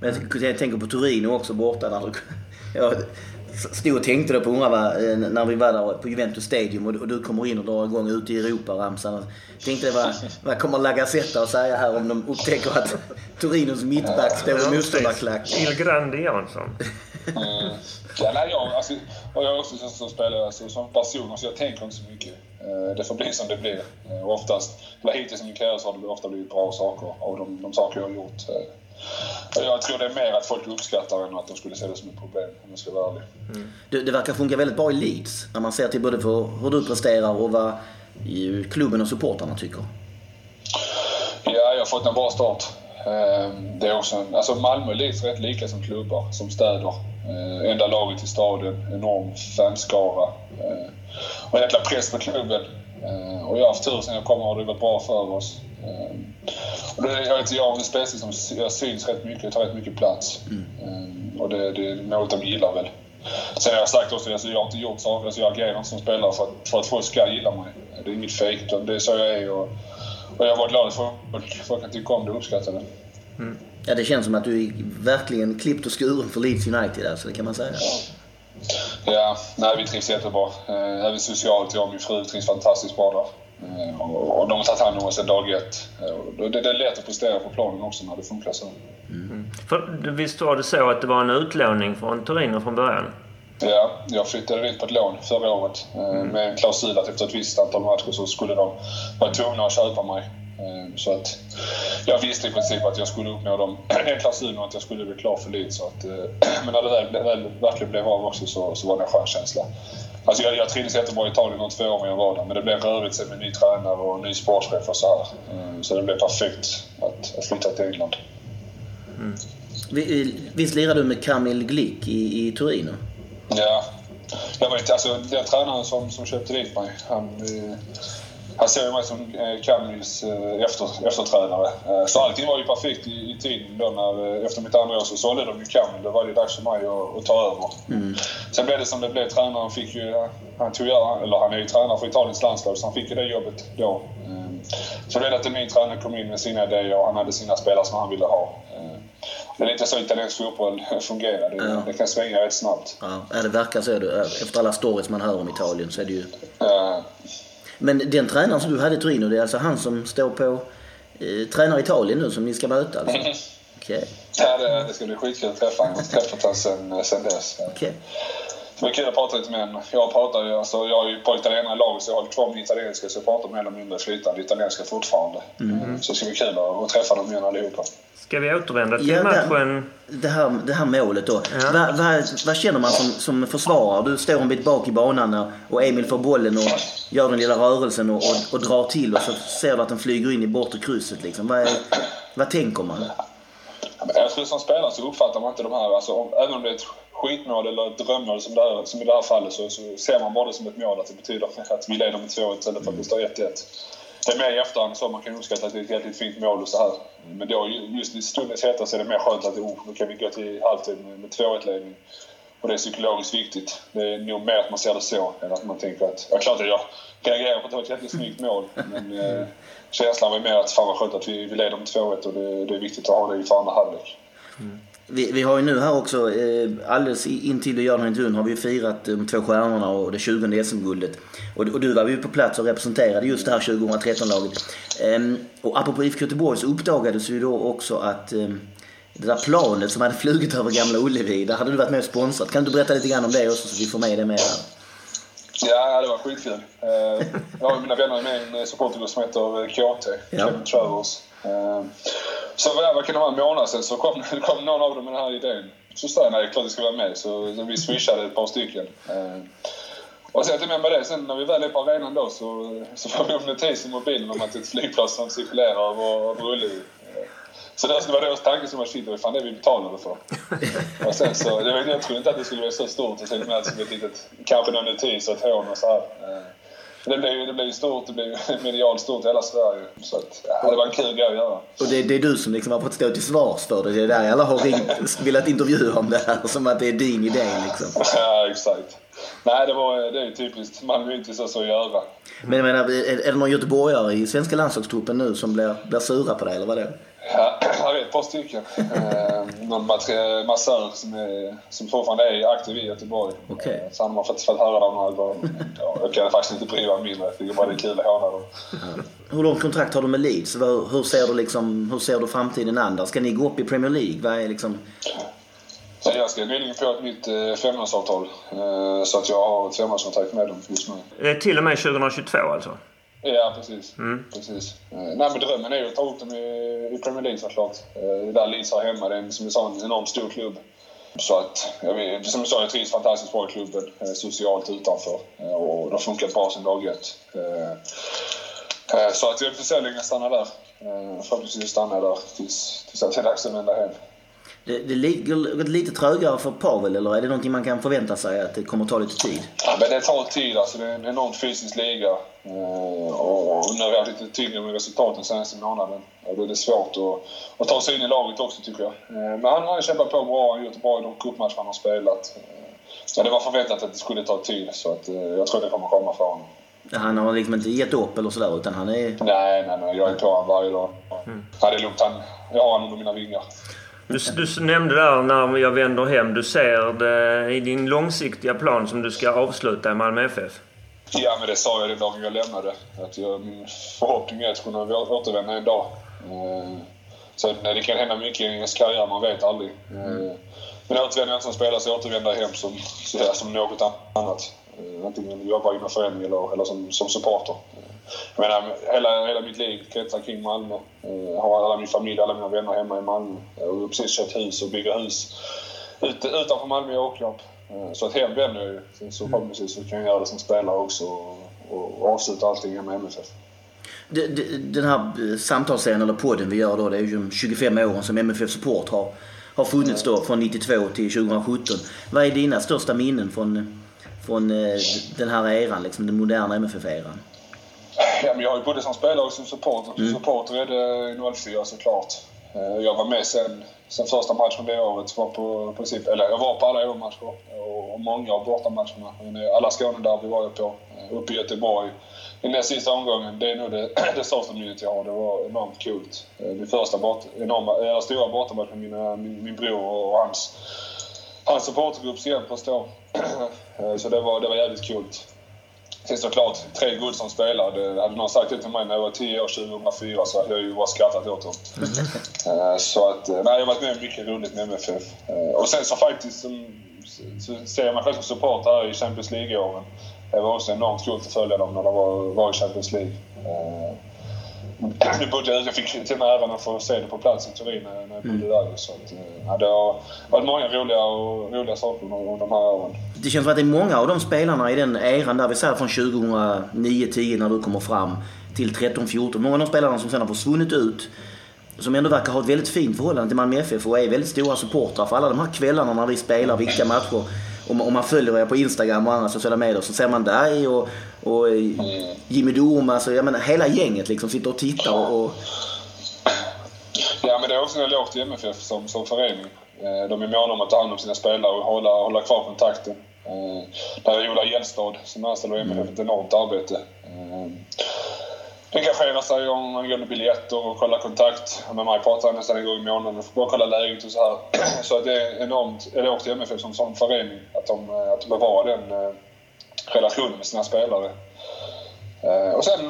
Men jag tänker på Torino också borta. När du, jag stod och tänkte då på undrar när vi var där på Juventus Stadium och, du kommer in och drar igång ute i Europa-ramsan. Tänkte vad, vad kommer Lagazetta att säga här om de upptäcker att Torinos mittback står i motståndarklack? Il Grande Jansson. Mm. Ja, nej, jag, alltså, och jag är också som spelare, alltså, som person, så jag tänker inte så mycket. Eh, det får bli som det blir. Eh, oftast, eller hittills i min karriär så har det ofta blivit bra saker av de, de saker jag har gjort. Jag tror det är mer att folk uppskattar än att de skulle se det som ett problem, om jag ska vara ärlig. Mm. Det, det verkar funka väldigt bra i Leeds, när man ser till både för hur du presterar och vad klubben och supportarna tycker. Ja, jag har fått en bra start. Ehm, det är också alltså Malmö och Leeds är rätt lika som klubbar, som städer. Ehm, enda laget i staden, enorm fanskara. Ehm, och en jäkla press på klubben. Och jag har haft tur sen jag kom har det gått bra för oss. Och det, jag, vet, jag är en spelare som jag syns rätt mycket, tar rätt mycket plats. Mm. Och det, det är något de gillar väl. Sen har jag sagt också, alltså, jag har inte gjort saker, alltså, jag agerar inte som spelare för att, för att folk ska gilla mig. Det är inget fejk, det är så jag är. Och, och jag var glad att folk, folk kan tycka om det och uppskatta det. Mm. Ja, det känns som att du är verkligen klippt och skuren för Leeds United, alltså, det kan man säga. Ja, nej, vi trivs jättebra. Eh, även socialt, jag och min fru trivs fantastiskt bra där. Eh, och de har tagit hand om oss sedan dag ett. Eh, det, är lätt att prestera på planen också när det funkar så. Mm. För, visst var det så att det var en utlåning från Torino från början? Ja, jag flyttade dit på ett lån förra året mm. med en klausul att efter ett visst antal matcher så skulle de vara tvungna att köpa mig. Så att jag visste i princip att jag skulle uppnå dem, den klausulen och att jag skulle bli klar för Leeds. Men när det väl, verkligen blev av också så, så var det en skön känsla. Alltså jag, jag trivdes jättebra i Italien de två åren jag var där. Men det blev rörigt sen med ny tränare och ny sportchef och så här. Mm, så det blev perfekt att, att flytta till England. Mm. Visst lirade du med Kamil Glick i, i Torino? Ja. Jag vet, alltså den tränaren som, som köpte dit mig, han, eh, han såg mig som eh, eh, efter, efterträdare. Eh, så allting var ju perfekt i, i tiden. Då när, efter mitt andra år så sålde de ju Kamil. Då var det dags för mig att, att ta över. Mm. Sen blev det som det blev. Tränaren fick ju... Han, tog, eller han är ju tränare för Italiens landslag så han fick ju det jobbet då. Så det att en ny tränare kom in med sina idéer och han hade sina spelare som han ville ha. Det är lite så italiensk fotboll fungerar. Det, ja. det kan svänga rätt snabbt. Ja, det verkar så. Efter alla stories man hör om Italien så är det ju... Ja. Men den tränaren som du hade i Torino, det är alltså han som står på eh, tränar Italien nu som ni ska möta? Alltså. Mm. Okay. Ja, det, det ska bli skitkul att träffa honom. Jag har träffat honom sen, sen dess. Okay. Det var kul att prata lite med honom. Jag pratar ju, alltså, jag är ju på italienare i laget så jag har kvar min italienska så jag pratar mer eller mindre flytande italienska fortfarande. Mm. Så det ska bli kul att, träffa dem igen allihopa. Ska vi återvända till ja, matchen? Det här, det här målet då. Ja. Vad va, va känner man som, som försvarare? Du står en bit bak i banan och Emil får bollen och gör den lilla rörelsen och, och, och drar till och så ser du att den flyger in i bortre krysset. Liksom. Vad, vad tänker man? Jag tror som spelare så uppfattar man inte de här, alltså, även om det är ett skitmål eller ett drömmål som, där, som i det här fallet så, så ser man bara det som ett mål att det betyder att vi leder med 2-1 istället för att det står 1-1. Det är mer i efterhand så man kan uppskatta att det är ett jäkligt fint mål och så här. Men då just i stundens hetta så är det mer skönt att oh, nu kan vi gå till halvtid med, med 2-1 ledning. Och det är psykologiskt viktigt. Det är nog mer att man ser det så än att man tänker att, ja klart att jag reagerar på att det var ett jättesnyggt mål. Men eh, känslan var mer att fan vad skönt att vi, vi leder med 2-1 och det, det, är viktigt att ha det i för andra halvlek. Mm. Vi, vi har ju nu här också, eh, alldeles intill du gör den här intervjun, har vi ju firat de två stjärnorna och det 20 SM-guldet. Och, och, du var ju på plats och representerade just det här 2013-laget. Eh, och apropå IFK Göteborg så uppdagades ju då också att eh, det där planet som hade flugit över Gamla Ullevi, där hade du varit med och sponsrat. Kan du berätta lite grann om det också så vi får med det med här? Ja, det var skitkul. Eh, jag har mina vänner med i en supportergrupp som heter KT, ja. Kevin Travers. Eh, så vad kan det vara, en månad sedan så kom, kom någon av dem med den här idén. Så sa jag nej, klart jag ska vara med. Så, så vi swishade ett par stycken. Eh, och sen till med det, sen när vi väl är på arenan då så, så får vi en notis i mobilen om att ett flygplan som cirkulerar över Ullevi så det var deras tanke som var shit, vad fan är vi betalade för? och sen så, jag, vet, jag trodde inte att det skulle bli så stort. Jag tänkte mer som ett litet, kanske någon notis och ett hån och så här. Eh, det blev, det blev stort, det blev medialt stort i hela Sverige. Så att, ja, det var en kul grej att göra. Och det, det är du som liksom har fått stå till svars för det? Det är där alla har ringt, velat intervjua om det här, som att det är din idé liksom? Ja, exakt. Nej, det, var, det är typiskt Malmöitis så att göra. Men jag menar, är, är det någon göteborgare i svenska landslagstruppen nu som blir, blir sura på dig, eller vad det är? Ja, jag vet ett par stycken. Eh, någon massör som, är, som fortfarande är aktiv i Göteborg. Okay. Eh, så han har faktiskt fått höra dem några gånger. Ja, jag kan faktiskt inte bry mig mindre. Jag tycker bara det är kul att håna dem. Hur långt kontrakt har du med Leeds? Hur ser du, liksom, hur ser du framtiden an Ska ni gå upp i Premier League? Vad är liksom... Jag ska nyligen på ett nytt eh, femårsavtal. Eh, så att jag har ett femårskontrakt med dem just nu. Det är till och med 2022 alltså? Ja, precis. Mm. precis. Eh, nej, men drömmen är ju att ta upp dem i, i Premier League såklart. Eh, det är där Leeds har hemma. Det är som jag sa en enormt stor klubb. Så att, jag, som jag sa, jag trivs fantastiskt bra i klubben. Eh, socialt utanför. Och det har funkat bra sedan dag ett. Så att jag jag stannar där. Förhoppningsvis stannar jag där tills, tills det är dags att vända hem. Det, det ligger lite trögare för Pavel eller är det någonting man kan förvänta sig att det kommer ta lite tid? Ja, men det tar tid. Alltså, det är en enormt fysisk liga. Eh, och nu har vi haft lite tyngre med resultaten senaste månaden. Och då är det svårt att, att ta sig in i laget också tycker jag. Eh, men han har kämpat på bra. Han har gjort bra i de cupmatcher han har spelat. Eh, så det var förväntat att det skulle ta tid. Så att, jag tror det kommer komma för honom. Han har liksom inte gett upp eller sådär utan han är... Nej, nej, nej. Jag är på honom varje dag. Mm. Det är lugnt. Han, jag har honom under mina vingar. Du, du nämnde där när jag vänder hem, du ser det i din långsiktiga plan som du ska avsluta i Malmö FF? Ja, men det sa jag den dagen jag lämnade. Att jag, mm, min förhoppning är att kunna återvända en dag. Eh, det kan hända mycket i ens karriär, man vet aldrig. Mm. Men återvänder jag inte som spelare så återvänder jag hem som, som något annat. Eh, antingen jobba inom förening eller, eller som, som supporter. Jag menar, hela, hela mitt liv kretsar kring Malmö. Jag har alla min familj, alla mina vänner hemma i Malmö. Jag har precis köpt hus och bygger hus ut, utanför Malmö i Åkarp. Så att hem vänder jag ju. Så förhoppningsvis så kan jag göra det som spelare också och, och avsluta allting med MFF. Den här samtalsserien, eller podden vi gör då, det är ju de 25 åren som MFF Support har, har funnits då, från 92 till 2017. Vad är dina största minnen från, från eh, den här eran, liksom den moderna MFF-eran? Ja, men jag har ju både som spelare och som supporter. Mm. Supporter är det 04 såklart. Eh, jag var med sen, sen första matchen det året. Var på, princip, eller jag var på alla matcher och många av bortamatcherna. Alla Skånederby var jag på. Eh, uppe i Göteborg. I den sista omgången, det är nog det, det största minnet jag har. Det var enormt kul. Eh, min första bort, enorma, stora bortamatch med mina, min, min bror och hans, hans supportergrupps hjälp att stå. Så det var, det var jävligt kul. Sen såklart, tre guld som spelare. Hade någon sagt det till mig när jag var 10 år 2004 så hade jag ju bara skrattat åt dem. Mm. så att, eh, nej, jag har varit med mycket roligt med MFF. Eh, och sen så faktiskt som, så ser jag mig själv som supporter här i Champions League-åren. Det var också enormt kul att följa dem när de var, var i Champions League. Eh, nu bodde jag, jag fick till och med äran att få se det på plats i Turin när jag bodde där. Så att, ja, det har varit många roliga, och, roliga saker under de här åren. Det känns som att det är många av de spelarna i den eran där vi säger från 2009-10 när du kommer fram till 13-14. Många av de spelarna som sen har försvunnit ut som ändå verkar ha ett väldigt fint förhållande till Malmö FF och är väldigt stora supportrar för alla de här kvällarna när vi spelar viktiga matcher. Om, man följer er på Instagram och andra sociala medier så ser man dig och, och Jimmy Dorm, alltså jag menar hela gänget liksom sitter och tittar och... Ja men det är också en eloge till MFF som, som förening. Eh, de är måna om att ta hand om sina spelare och hålla, hålla kvar kontakten. Eh, där är Ola Gällstad som är anställd av MFF ett enormt arbete. Eh, engagera sig om angående biljetter och kolla kontakt. Med mig pratar han nästan en gång i månaden och bara kolla läget och så här. Så att det är enormt eloge till MFF som sån förening att de, att de bevarar den eh, relationen med sina spelare. Eh, och sen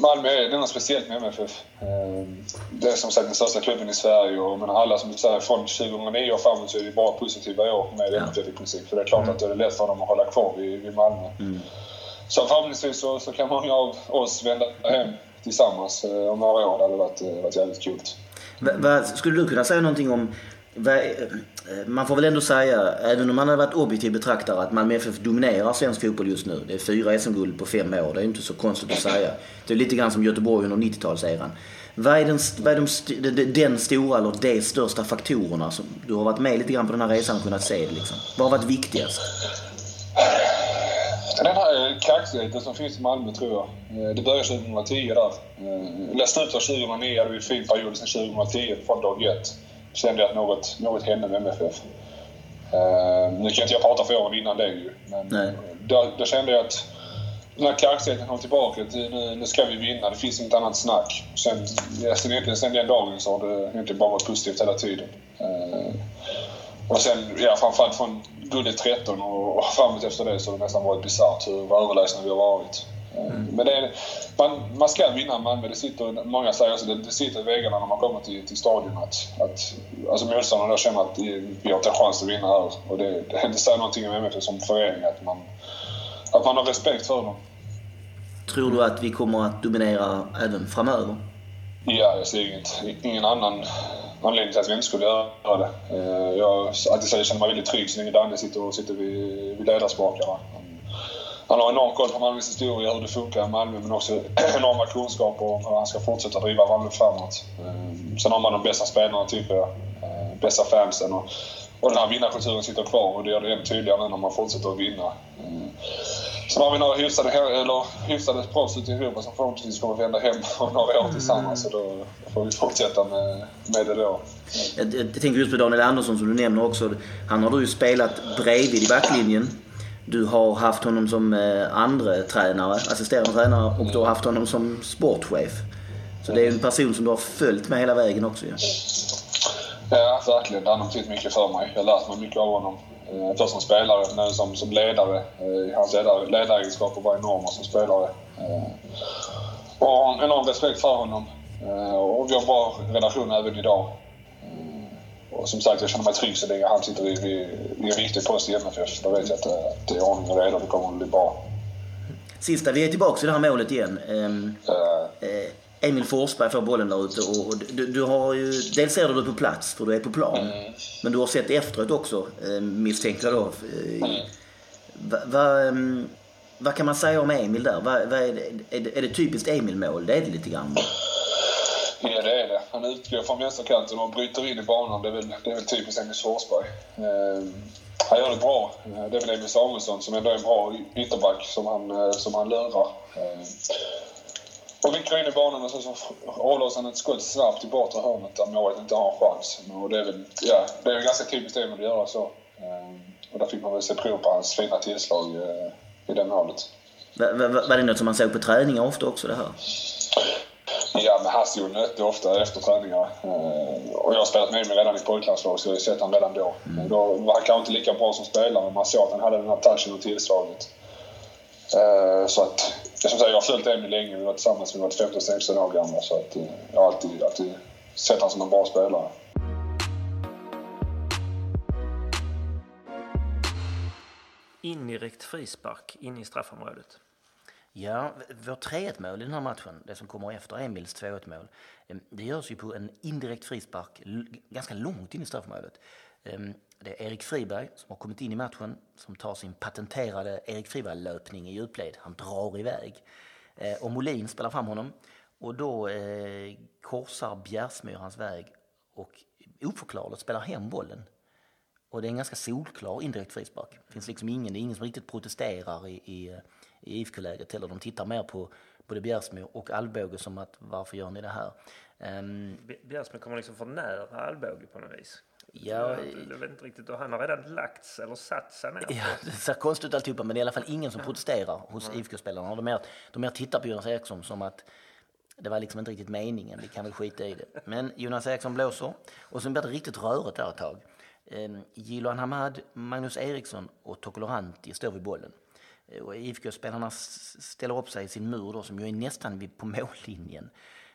Malmö är något speciellt med MFF. Eh, det är som sagt den största klubben i Sverige och men alla som du säger från 2009 och framåt så är det bara positiva år med ja. MFF i princip. För det är klart att det är lätt för dem att hålla kvar vid, vid Malmö. Mm. Så förhoppningsvis så, så kan många av oss vända hem tillsammans eh, om några år. Det hade varit, varit jävligt kul. skulle du kunna säga någonting om Eh, man får väl ändå säga, även om man har varit objektiv betraktare, att Malmö FF dominerar svensk fotboll just nu. Det är fyra SM-guld på fem år. Det är inte så konstigt att säga. Det är lite grann som Göteborg under 90-talseran. Vad är, den, vad är de, den stora eller de största faktorerna som du har varit med lite grann på den här resan och kunnat se det liksom? Vad har varit viktigast? Den här eh, kaxigheten som finns i Malmö tror jag. Eh, det började 2010 där. Läste slutet av 2009 hade vi en fin period sen 2010 från dag ett kände jag att något, något hände med MFF. Uh, eh, nu kan inte jag prata för åren innan det ju, men då, då, kände jag att den här kaxigheten kom tillbaka. Nu, nu ska vi vinna, det finns inget annat snack. Sen, sen, egentligen, sen den dagen så har det egentligen bara varit positivt hela tiden. Uh, och sen, ja, framförallt från guldet 13 och, och framåt efter det så har det nästan varit bisarrt hur överlägsna vi har varit. Mm. Men det man, man ska vinna Malmö. Det sitter, många säger också det, det sitter i väggarna när man kommer till, till stadion att, att alltså motståndarna känner att vi har inte chans att vinna här. Och det, det, det säger någonting om MFF som förening, att man, att man har respekt för dem. Tror du att vi kommer att dominera även framöver? Ja, jag ser inget, ingen annan anledning till att vi inte skulle göra det. Eh, jag att jag känner mig väldigt trygg så länge Danne sitter, sitter vid, vid ledarspakarna han har enorm koll på Malmös historia, hur det funkar i Malmö, men också enorma kunskaper om hur han ska fortsätta driva Malmö framåt. Ehm, sen har man de bästa spelarna, tycker jag. Bästa fansen. Och, och den här vinnarkulturen sitter kvar och det gör det ännu tydligare nu när man fortsätter att vinna. Ehm, sen har vi några hyfsade, eller hyfsade proffs ute i Europa som förhoppningsvis kommer vända hem om några år tillsammans. Så då får vi fortsätta med, med det då. Jag, jag tänker just på Daniel Andersson som du nämner också. Han har du ju spelat bredvid i backlinjen. Du har haft honom som eh, andra tränare, assisterande tränare och du har haft honom som sportchef. Så det är en person som du har följt med hela vägen också ja. Ja, verkligen. Han har betytt mycket för mig. Jag har lärt mig mycket av honom. Eh, först som spelare, men som, som ledare. Eh, hans ledaregenskaper var enorma som spelare. Och har en enorm respekt för honom. Och vi har en bra relation även idag. Och som sagt, jag känner mig trygg så länge han sitter vid, vid, vid en viktig post i MFF. Då vet jag att, att det är ordning och reda. Det kommer att bli bra. Sista, vi är tillbaka i det här målet igen. Um, uh, Emil Forsberg får bollen där ute och du, du, har ju, dels ser du det på plats för du är på plan. Mm. Men du har sett efteråt också misstänker jag då. Mm. Vad va, um, va kan man säga om Emil där? Va, va är, det, är, det, är det typiskt Emil-mål? Det är det lite grann. Ja, det är det. Han utgår från vänsterkanten och bryter in i banan. Det är väl, det är väl typiskt Emil Forsberg. Eh, han gör det bra. Eh, det är väl Emil Samuelsson som ändå är en bra ytterback som han, eh, som han lurar. Eh, och vinklar in i banan och så, så avlossar han ett skott snabbt i bortre hörnet där målet inte har en chans. Och det är väl, ja, det är väl ganska typiskt Emil att göra så. Eh, och där fick man väl se prov på hans fina tillslag eh, i det målet. Var det något som man såg på träningar ofta också det här? Men stod nötte ofta efter träningar. Eh, och jag har spelat med mig redan i pojklandslag så jag har sett honom redan då. Mm. Då var han kanske inte lika bra som spelare men man såg att han hade den här touchen och tillslaget. Eh, så att, som sagt, jag har följt Emil länge. Vi var tillsammans vi var 15-16 år gamla. Så att, eh, jag har alltid, alltid sett honom som en bra spelare. Indirekt frispark in i straffområdet. Ja, vårt 3-1 mål i den här matchen, det som kommer efter Emils 2-1 mål, det görs ju på en indirekt frispark ganska långt in i straffområdet. Det är Erik Friberg som har kommit in i matchen som tar sin patenterade Erik Friberg-löpning i djupled. Han drar iväg. Eh, och Molin spelar fram honom och då eh, korsar Bjärsmyr hans väg och oförklarligt spelar hem bollen. Och det är en ganska solklar indirekt frispark. Det finns liksom ingen, det är ingen som riktigt protesterar i, i eh, i IFK-läget heller. De tittar mer på både Bjärsmo och Alvbåge som att varför gör ni det här? Um, Bjärsmo kommer liksom för nära Alvbåge på något vis. Ja, jag, jag vet inte riktigt. Och han har redan lagts eller satt sig ner. Ja, det ser konstigt ut alltihopa men det är i alla fall ingen som protesterar hos IFK-spelarna. De, mer, de mer tittar på Jonas Eriksson som att Det var liksom inte riktigt meningen, vi kan väl skita i det. Men Jonas Eriksson blåser och sen blir det riktigt rörigt där ett tag. Jiloan Hamad, Magnus Eriksson och Tokoloranti står vid bollen. Och IFK-spelarna ställer upp sig i sin mur då, som ju är nästan på mållinjen.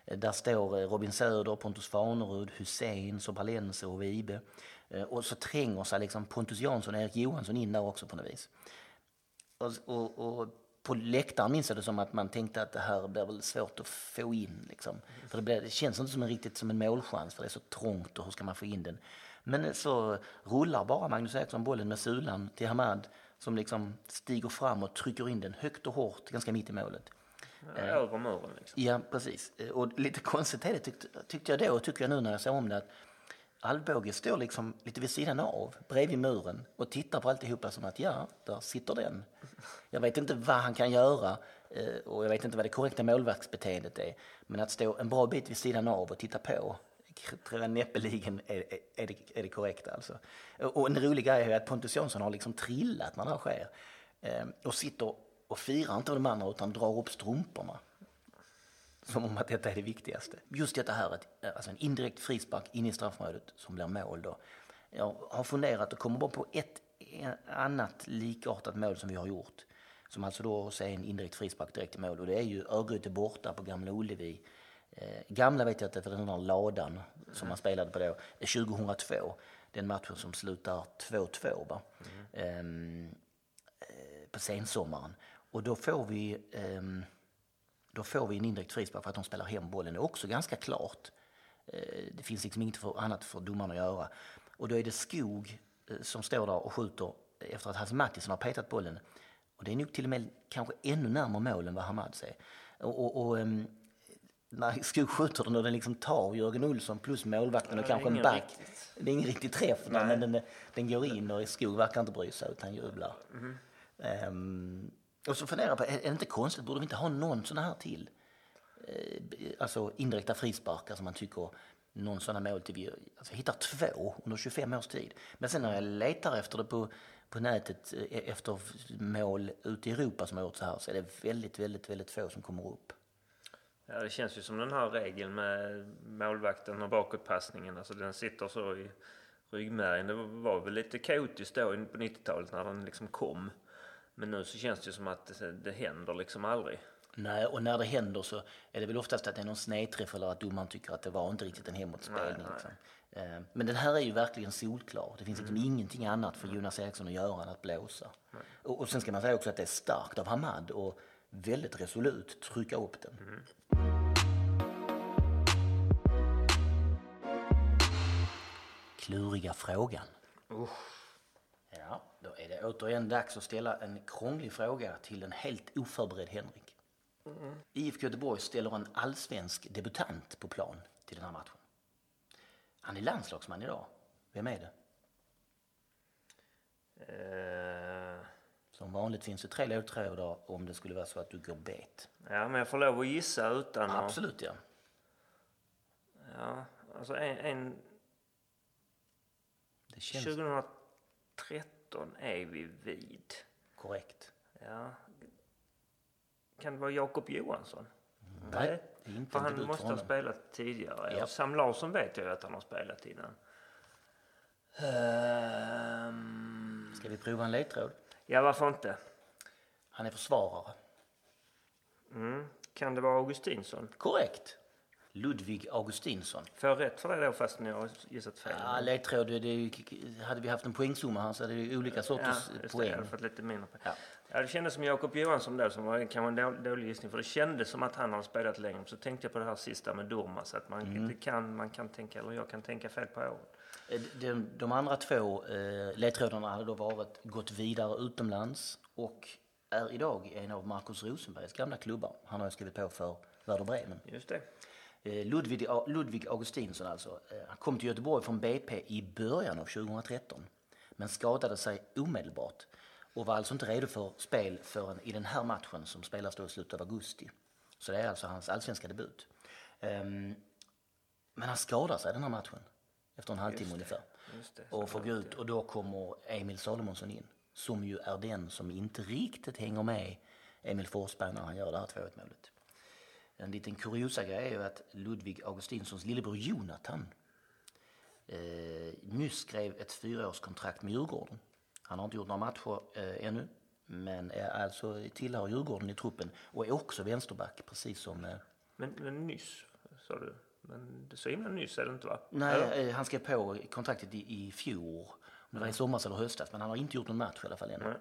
Eh, där står eh, Robin Söder, Pontus Farnerud, Hussein, Sobalense och Vibe. Eh, och så tränger sig liksom Pontus Jansson och Erik Johansson in där också på något vis. Och, och, och på läktaren minns jag det som att man tänkte att det här blir väl svårt att få in. Liksom. För det, blir, det känns inte som en, riktigt som en målchans för det är så trångt och hur ska man få in den? Men så rullar bara Magnus Eriksson bollen med sulan till Hamad som liksom stiger fram och trycker in den högt och hårt, ganska mitt i målet. Ja, över muren liksom. Ja, precis. Och lite konstigt är det tyckte, tyckte jag då och tycker jag nu när jag ser om det att Alvbåge står liksom lite vid sidan av, bredvid muren och tittar på alltihopa som att ja, där sitter den. Jag vet inte vad han kan göra eh, och jag vet inte vad det korrekta målvaktsbeteendet är. Men att stå en bra bit vid sidan av och titta på tror jag näppeligen är, är, det, är det korrekta. Alltså. Och en rolig grej är att Pontus Jansson har liksom trillat när det här sker ehm, och sitter och firar inte de andra utan drar upp strumporna. Som om att detta är det viktigaste. Just detta här, eh, alltså en indirekt frispark in i straffområdet som blir mål då. Jag har funderat och kommer bara på ett eh, annat likartat mål som vi har gjort. Som alltså då är en indirekt frispark direkt i mål och det är ju Örgryte borta på Gamla Ullevi. Eh, gamla vet jag inte för den här ladan som man spelade på då, 2002. Den matchen som slutar 2-2 va? Mm. Eh, på sensommaren. Och då får vi eh, då får vi en indirekt frispark för att de spelar hem bollen. Det är också ganska klart. Eh, det finns liksom inget för, annat för domaren att göra. Och då är det Skog eh, som står där och skjuter efter att Hasse Mattisson har petat bollen. Och det är nog till och med kanske ännu närmare mål än vad Hamads är. Och, och, och ehm, när Skog skjuter den och den liksom tar Jörgen Olsson plus målvakten och kanske en back. Riktigt. Det är ingen riktig träff, Nej. men den, den går in och Skog verkar inte bry sig utan jublar. Mm. Um, och så funderar jag på, är det inte konstigt, borde vi inte ha någon sån här till? Eh, alltså indirekta frisparkar som man tycker någon sån här mål till. Vi alltså, hittar två under 25 års tid. Men sen när jag letar efter det på, på nätet eh, efter mål ute i Europa som har gjort så här så är det väldigt, väldigt, väldigt få som kommer upp. Ja, det känns ju som den här regeln med målvakten och bakåtpassningen. Alltså den sitter så i ryggmärgen. Det var väl lite kaotiskt då på 90-talet när den liksom kom. Men nu så känns det som att det, händer liksom aldrig. Nej, och när det händer så är det väl oftast att det är någon snedträff eller att domaren tycker att det var inte riktigt en hemåtspelning. Liksom. Eh, men den här är ju verkligen solklar. Det finns liksom mm. ingenting annat för Jonas Eriksson att göra än att blåsa. Och, och sen ska man säga också att det är starkt av Hamad och väldigt resolut trycka upp den. Mm. Kluriga frågan. Uh. Ja, då är det återigen dags att ställa en krånglig fråga till en helt oförberedd Henrik. Mm. IFK Göteborg ställer en allsvensk debutant på plan till den här matchen. Han är landslagsman idag. Vem är det? Uh... Som vanligt finns det tre ledtrådar om det skulle vara så att du går bet. Ja, men jag får lov att gissa utan att... Absolut, ja. Ja, alltså en... en... Det känns... 2013 är vi vid. Korrekt. Ja. Kan det vara Jakob Johansson? Nej, det är inte För han måste ha spelat tidigare. Ja. Sam Larsson vet jag att han har spelat innan. Um... Ska vi prova en ledtråd? Ja, varför inte? Han är försvarare. Mm. Kan det vara Augustinsson? Korrekt. Ludvig Augustinsson. Får jag rätt för det då fast ni har gissat fel? Ja, ledtråd. Det, det, hade vi haft en poängsumma här så hade det olika sorters ja, poäng. Det, jag fått lite mindre Ja. ja, det kändes som Jakob Johansson då som var kanske en dålig gissning för det kändes som att han hade spelat längre. Så tänkte jag på det här sista med Durmaz att man, mm. kan, man kan tänka, eller jag kan tänka fel på året. Eh, de, de andra två eh, ledtrådarna hade då varit gått vidare utomlands och är idag en av Markus Rosenbergs gamla klubbar. Han har skrivit på för Werder Bremen. Just det. Eh, Ludvig, Ludvig Augustinsson alltså. Eh, han kom till Göteborg från BP i början av 2013 men skadade sig omedelbart och var alltså inte redo för spel förrän i den här matchen som spelas då i slutet av augusti. Så det är alltså hans allsvenska debut. Um, men han skadar sig den här matchen efter en halvtimme ungefär. och får gå ut och då kommer Emil Salomonsson in som ju är den som inte riktigt hänger med Emil Forsberg när han gör det här 2-1 målet. En liten kuriosa-grej är ju att Ludvig Augustinssons lillebror Jonathan eh, nyss skrev ett fyraårskontrakt med Djurgården. Han har inte gjort några matcher eh, ännu, men är alltså tillhör Djurgården i truppen och är också vänsterback, precis som... Eh, Men, men nyss, sa du? Men så himla nyss är det inte va? nej, Eller? eh, han skrev på kontraktet i, i fjol, om det var i somras eller höstas, men han har inte gjort någon match i alla fall ännu. Nej.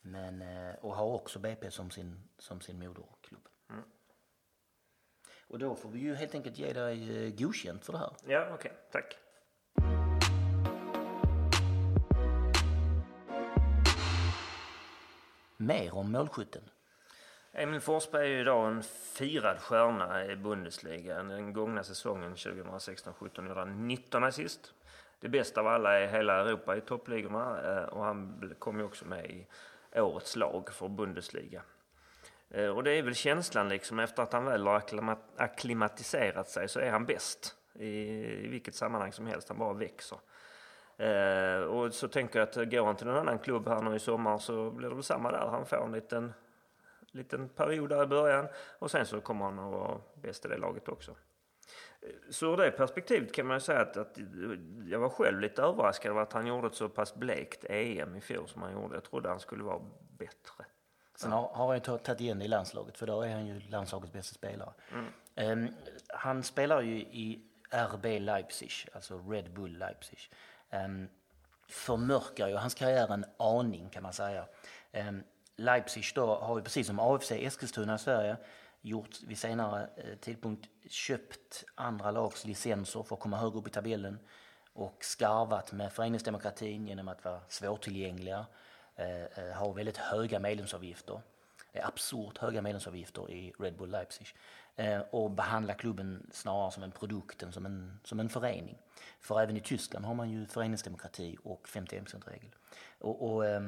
Men, eh, och har också BP som sin, som sin moderklubb. Och då får vi ju helt enkelt ge dig eh, godkänt för det här. Ja, okej. Tack. Mer om målskytten. Emil Forsberg är ju idag en firad stjärna i Bundesliga. Den gångna säsongen 2016-17 gjorde han 19 assist. Det bästa av alla i hela Europa i toppligorna eh, och han kom ju också med i årets lag för Bundesliga. Eh, och det är väl känslan liksom efter att han väl har akklimatiserat sig så är han bäst i, i vilket sammanhang som helst. Han bara växer. Eh, och så tänker jag att går han till någon annan klubb här nu i sommar så blir det väl samma där. Han får en liten liten period där i början och sen så kommer han att vara bäst i det laget också. Så ur det perspektivet kan man ju säga att, att jag var själv lite överraskad över att han gjorde ett så pass blekt EM i fjol som han gjorde. Jag trodde han skulle vara bättre. Sen har, har han ju ta- tagit igen det i landslaget, för då är han ju landslagets bästa spelare. Ehm, han spelar ju i RB Leipzig, alltså Red Bull Leipzig. Um, förmörkar ju hans karriär en aning kan man säga. Ehm, Leipzig då har ju precis som AFC Eskilstuna i Sverige gjort vid senare eh, tidpunkt köpt andra lags licenser för att komma högre upp i tabellen och skarvat med föreningsdemokratin genom att vara svårtillgängliga, eh, eh har väldigt höga medlemsavgifter, eh, absurt höga medlemsavgifter i Red Bull Leipzig eh, och behandla klubben snarare som en produkt än som en, som en förening. För även i Tyskland har man ju föreningsdemokrati och 51%-regel. Och, och eh,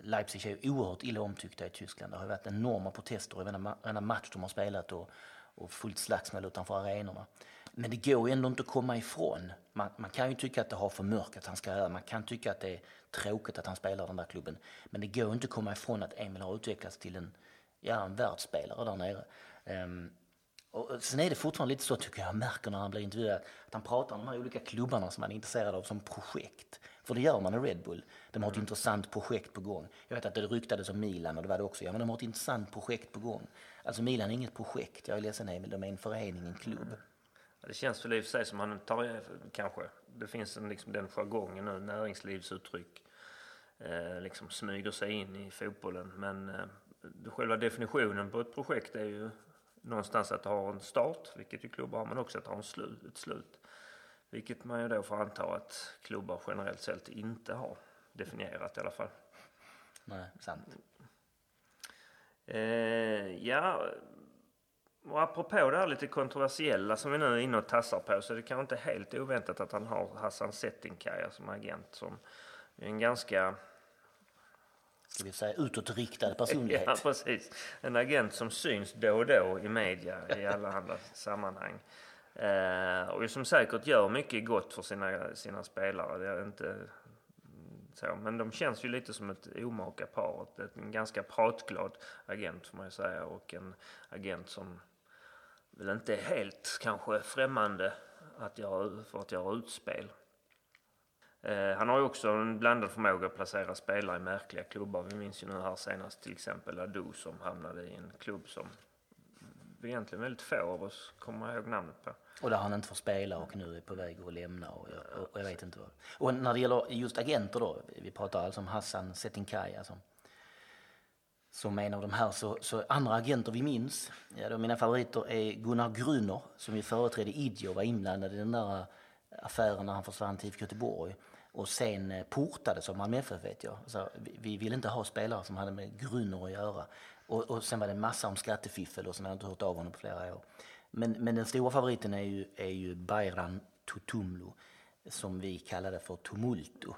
Leipzig är ju oerhört illa omtyckta i Tyskland. Det har ju varit enorma protester i varenda match de har spelat och, och fullt slagsmål utanför arenorna. Men det går ju ändå inte att komma ifrån. Man, man kan ju tycka att det har förmörkat hans karriär. Man kan tycka att det är tråkigt att han spelar i den där klubben. Men det går ju inte att komma ifrån att Emil har utvecklats till en, ja, en världsspelare där nere. Um, och sen är det fortfarande lite så tycker jag, jag märker när han blir intervjuad, att han pratar om de här olika klubbarna som han är intresserad av som projekt. För det gör man i Red Bull. De har ett intressant projekt på gång. Jag vet att det ryktades om Milan och det var det också. Ja, men de har ett intressant projekt på gång. Alltså Milan är inget projekt, jag är ledsen Emil, de är en förening, en klubb. Det känns väl i och för sig som han tar, kanske, det finns en, liksom den jargongen nu, näringslivsuttryck, eh, liksom smyger sig in i fotbollen. Men eh, själva definitionen på ett projekt är ju någonstans att det har en start, vilket ju klubbar har, men också att det har en slut, ett slut. Vilket man ju då får anta att klubbar generellt sett inte har definierat i alla fall. Nej, sant. Eh, ja, och apropå det här lite kontroversiella som vi nu är inne och tassar på så är det kanske inte helt oväntat att han har Hassan Settinkaya som agent som är en ganska, Ska vi säga utåtriktad personlighet. ja precis, en agent som syns då och då i media i alla andra sammanhang. Eh, och som säkert gör mycket gott för sina, sina spelare. Det är inte så, men de känns ju lite som ett omaka par. Ett, en ganska pratglad agent får man ju säga och en agent som väl inte är helt kanske främmande att göra, för att göra utspel. Eh, han har ju också en blandad förmåga att placera spelare i märkliga klubbar. Vi minns ju nu här senast till exempel Adu som hamnade i en klubb som vi egentligen väldigt få av oss kommer ihåg namnet på. Och där han inte får spela och nu är på väg att lämna och jag, och jag vet inte vad. Och när det gäller just agenter då, vi pratar alltså om Hassan Setinkaya som, som en av de här, så, så andra agenter vi minns, ja då mina favoriter är Gunnar Gruner som ju företrädde Idjo och var inblandad i den där affären när han försvann till IFK Göteborg och sen eh, portades av Malmö FF vet jag. Så vi, vi ville inte ha spelare som hade med Gruner att göra. Och, och sen var det en massa om skattefiffel och sen har jag inte hört av honom på flera år. Men, men den stora favoriten är ju, är ju Bayram Tutumlu som vi kallade för Tumulto,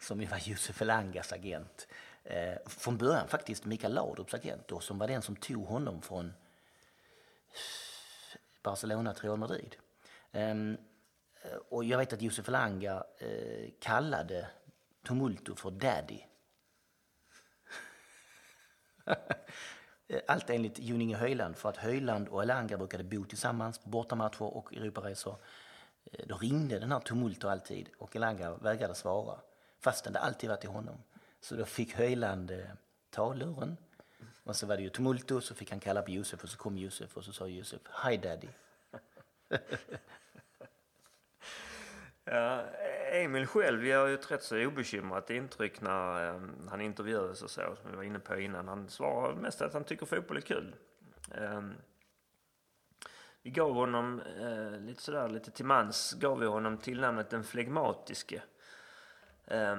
som ju var Josef Elangas agent. Eh, från början faktiskt Mikael Laudrups agent då, som var den som tog honom från Barcelona till Real Madrid. Eh, Eh, och jag vet att Josef Elanga eh, kallade Tumulto för Daddy. Allt enligt Juninge Höjland för att Höjland och Elanga brukade bo tillsammans på bortamatcher och Europaresor. Eh, då ringde den här Tumulto alltid och Elanga vägrade svara fastän det alltid var till honom. Så då fick Höjland eh, ta luren och så var det ju Tumulto så fick han kalla på Josef och så kom Josef och så sa Josef Hi Daddy. Ja, Emil själv gör ju ett rätt så obekymrat intryck när eh, han intervjuas och så, som vi var inne på innan. Han svarar mest att han tycker fotboll är kul. Eh, vi gav honom, eh, lite sådär, lite till mans, gav vi honom tillnamnet den flegmatiske. Eh,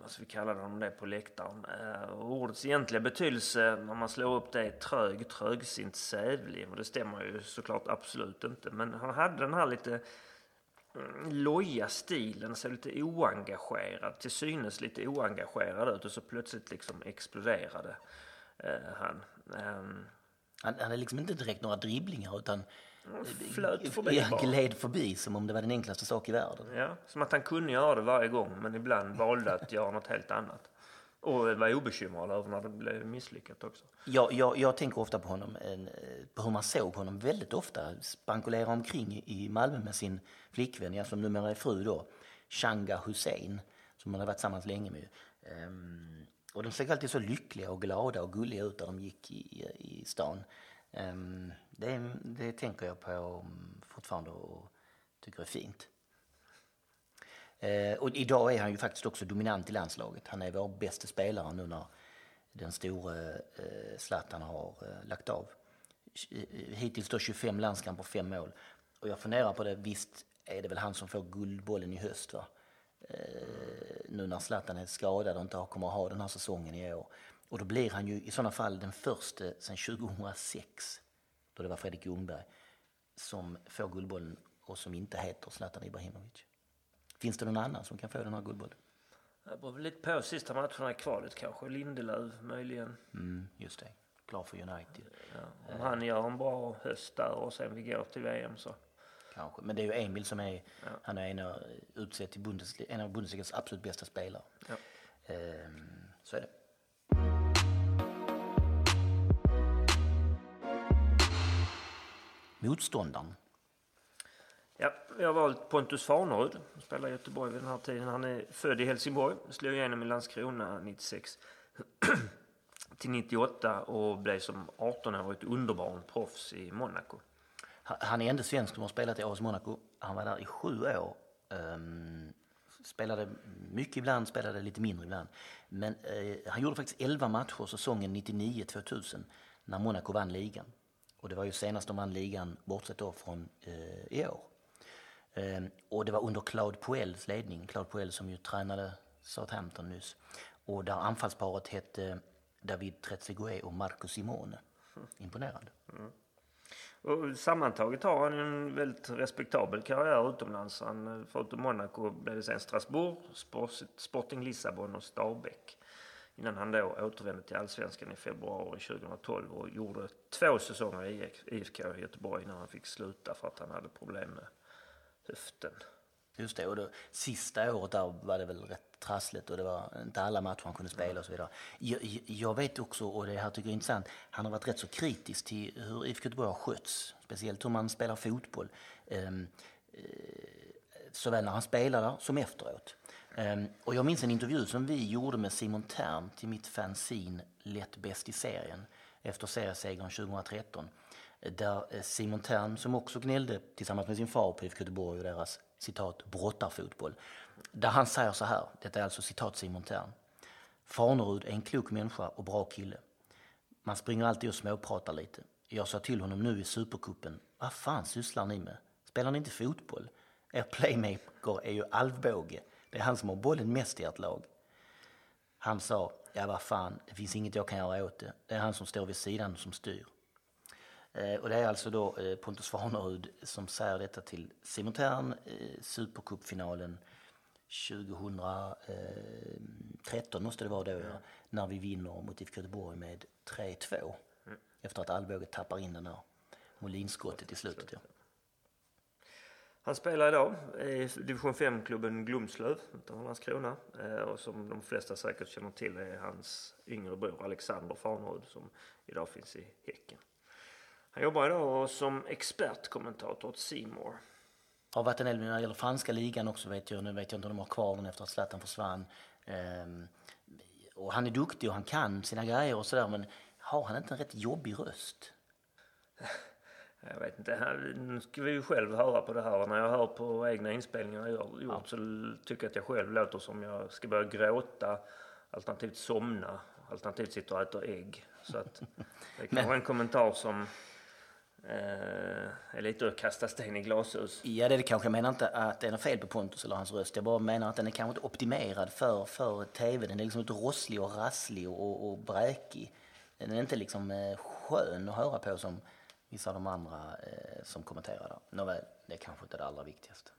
vad ska vi kalla honom det på läktaren? Eh, ordets egentliga betydelse, när man slår upp det, är trög, trögsint, sävlig. Och det stämmer ju såklart absolut inte. Men han hade den här lite loja stilen, så lite oengagerad, till synes lite oengagerad ut och så plötsligt liksom exploderade eh, han. Ehm, Han han hade liksom inte direkt några dribblingar utan flöt förbi ja, gled förbi som om det var den enklaste sak i världen. Ja, som att han kunde göra det varje gång men ibland valde att göra något helt annat. Och var obekymrad över när det blev misslyckat också. Jag, jag, jag tänker ofta på honom, på hur man såg honom väldigt ofta spankulera omkring i- Malmö med sin flickvän, ja, som numera är fru då, Shanga Hussein, som han har varit tillsammans länge med. Ehm, och de såg alltid så lyckliga och glada och gulliga ut när de gick i, i, stan. Ehm, det, det tänker jag på mm, fortfarande och tycker är fint. Eh, och idag är han ju faktiskt också dominant i landslaget. Han är vår bästa spelare nu när den store eh, Zlatan har eh, lagt av. Eh, hittills då 25 landskamper, fem mål. Och jag funderar på det, visst är det väl han som får guldbollen i höst va? Eh, nu när Zlatan är skadad och inte kommer att ha den här säsongen i år. Och då blir han ju i sådana fall den första sedan 2006, då det var Fredrik Ljungberg, som får guldbollen och som inte heter Zlatan Ibrahimovic. Finns det någon annan som kan få den här guldbollen? Det beror väl lite på sista matcherna i kvalet kanske. Lindelöf möjligen. Mm, just det. Klar för United. Ja, om han gör en bra höst där och sen vi går till VM så. Kanske. Men det är ju Emil som är, han är en av, utsedd till Bundesli- en av Bundesligas absolut bästa spelare. Ja. Ehm, så är det. Motståndaren. Ja, jag har valt Pontus Farnerud. Han spelar i Göteborg vid den här tiden. Han är född i Helsingborg. Slog igenom i Landskrona 96 till 98 och blev som 18-årigt underbarn proffs i Monaco. Han- är ändå svensk som har spelat i AS Monaco. Han var där i sju år. Um, spelade mycket ibland, spelade lite mindre ibland. Men uh, han gjorde faktiskt 11 matcher säsongen 99-2000 när Monaco vann ligan. Och det var ju senast de vann ligan, bortsett då från uh, i år. Ehm, och det var under Claude Puels ledning. Claude Puel som ju tränade Southampton nyss. Och där anfallsparet hette David Trezeguet och Marco Simone. Imponerande. Mm. Och sammantaget har han en väldigt respektabel karriär utomlands. Han, eh, förutom Monaco blev det sen Strasbourg, Sporting Lissabon och Stabäck. Innan han då återvände till Allsvenskan i februari 2012 och gjorde två säsonger i IFK Göteborg innan han fick sluta för att han hade problem med höften. Just det, och då, sista året där var det väl rätt trassligt och det var inte alla matcher han kunde spela och så vidare. Jag, jag- vet också, och det här tycker jag är intressant, han har varit rätt så kritisk till hur IFK Göteborg har skötts. Speciellt hur man spelar fotboll. Um, uh, såväl när han spelar där som efteråt. Um, och jag minns en intervju som vi gjorde med Simon Tern till mitt fanzine Lätt bäst i serien efter seriesegern 2013. Där eh, Simon Tern, som också gnällde tillsammans med sin far på IFK Göteborg och deras citat brottarfotboll. Där han säger så här, detta är alltså citat Simon Tern. Farnerud är en klok människa och bra kille. Man springer alltid och småpratar lite. Jag sa till honom nu i Supercupen, vad fan sysslar ni med? Spelar ni inte fotboll? Er playmaker är ju Alvbåge. Det är han som har bollen mest i ert lag. Han sa, ja vad fan, det finns inget jag kan göra åt det. Det är han som står vid sidan som styr. Eh, och det är alltså då eh, Pontus Farnerud som säger detta till Simon Tern, eh, Supercupfinalen 2013 måste det vara då, ja, när vi vinner mot IFK Göteborg med 3-2. Efter att Alvbåge tappar in den där Molinskottet i slutet. Ja. Han spelar idag i division 5-klubben Glumslöv utanför Landskrona. Och som de flesta säkert känner till är hans yngre bror Alexander Farnerud som idag finns i Häcken. Han jobbar idag som expertkommentator åt Seymour. Har varit en del när det gäller franska ligan också vet jag. Nu vet jag inte om de har kvar den efter att Zlatan försvann. Ehm, och han är duktig och han kan sina grejer och sådär men har han inte en rätt jobbig röst? Jag vet inte. Nu ska vi ju själv höra på det här. När jag hör på egna inspelningar jag har gjort så tycker jag att jag själv låter som jag ska börja gråta alternativt somna alternativt sitter och äter ägg. Så att det är kanske en kommentar som eh, är lite att kasta sten i glashus. Ja, det är det kanske. Jag menar inte att det är något fel på Pontus eller hans röst. Jag bara menar att den är kanske inte optimerad för, för tv. Den är liksom inte rosslig och rasslig och, och bräkig. Den är inte liksom eh, skön att höra på som vissa av de andra eh, som kommenterar där. Nåväl, det är kanske inte det allra viktigaste.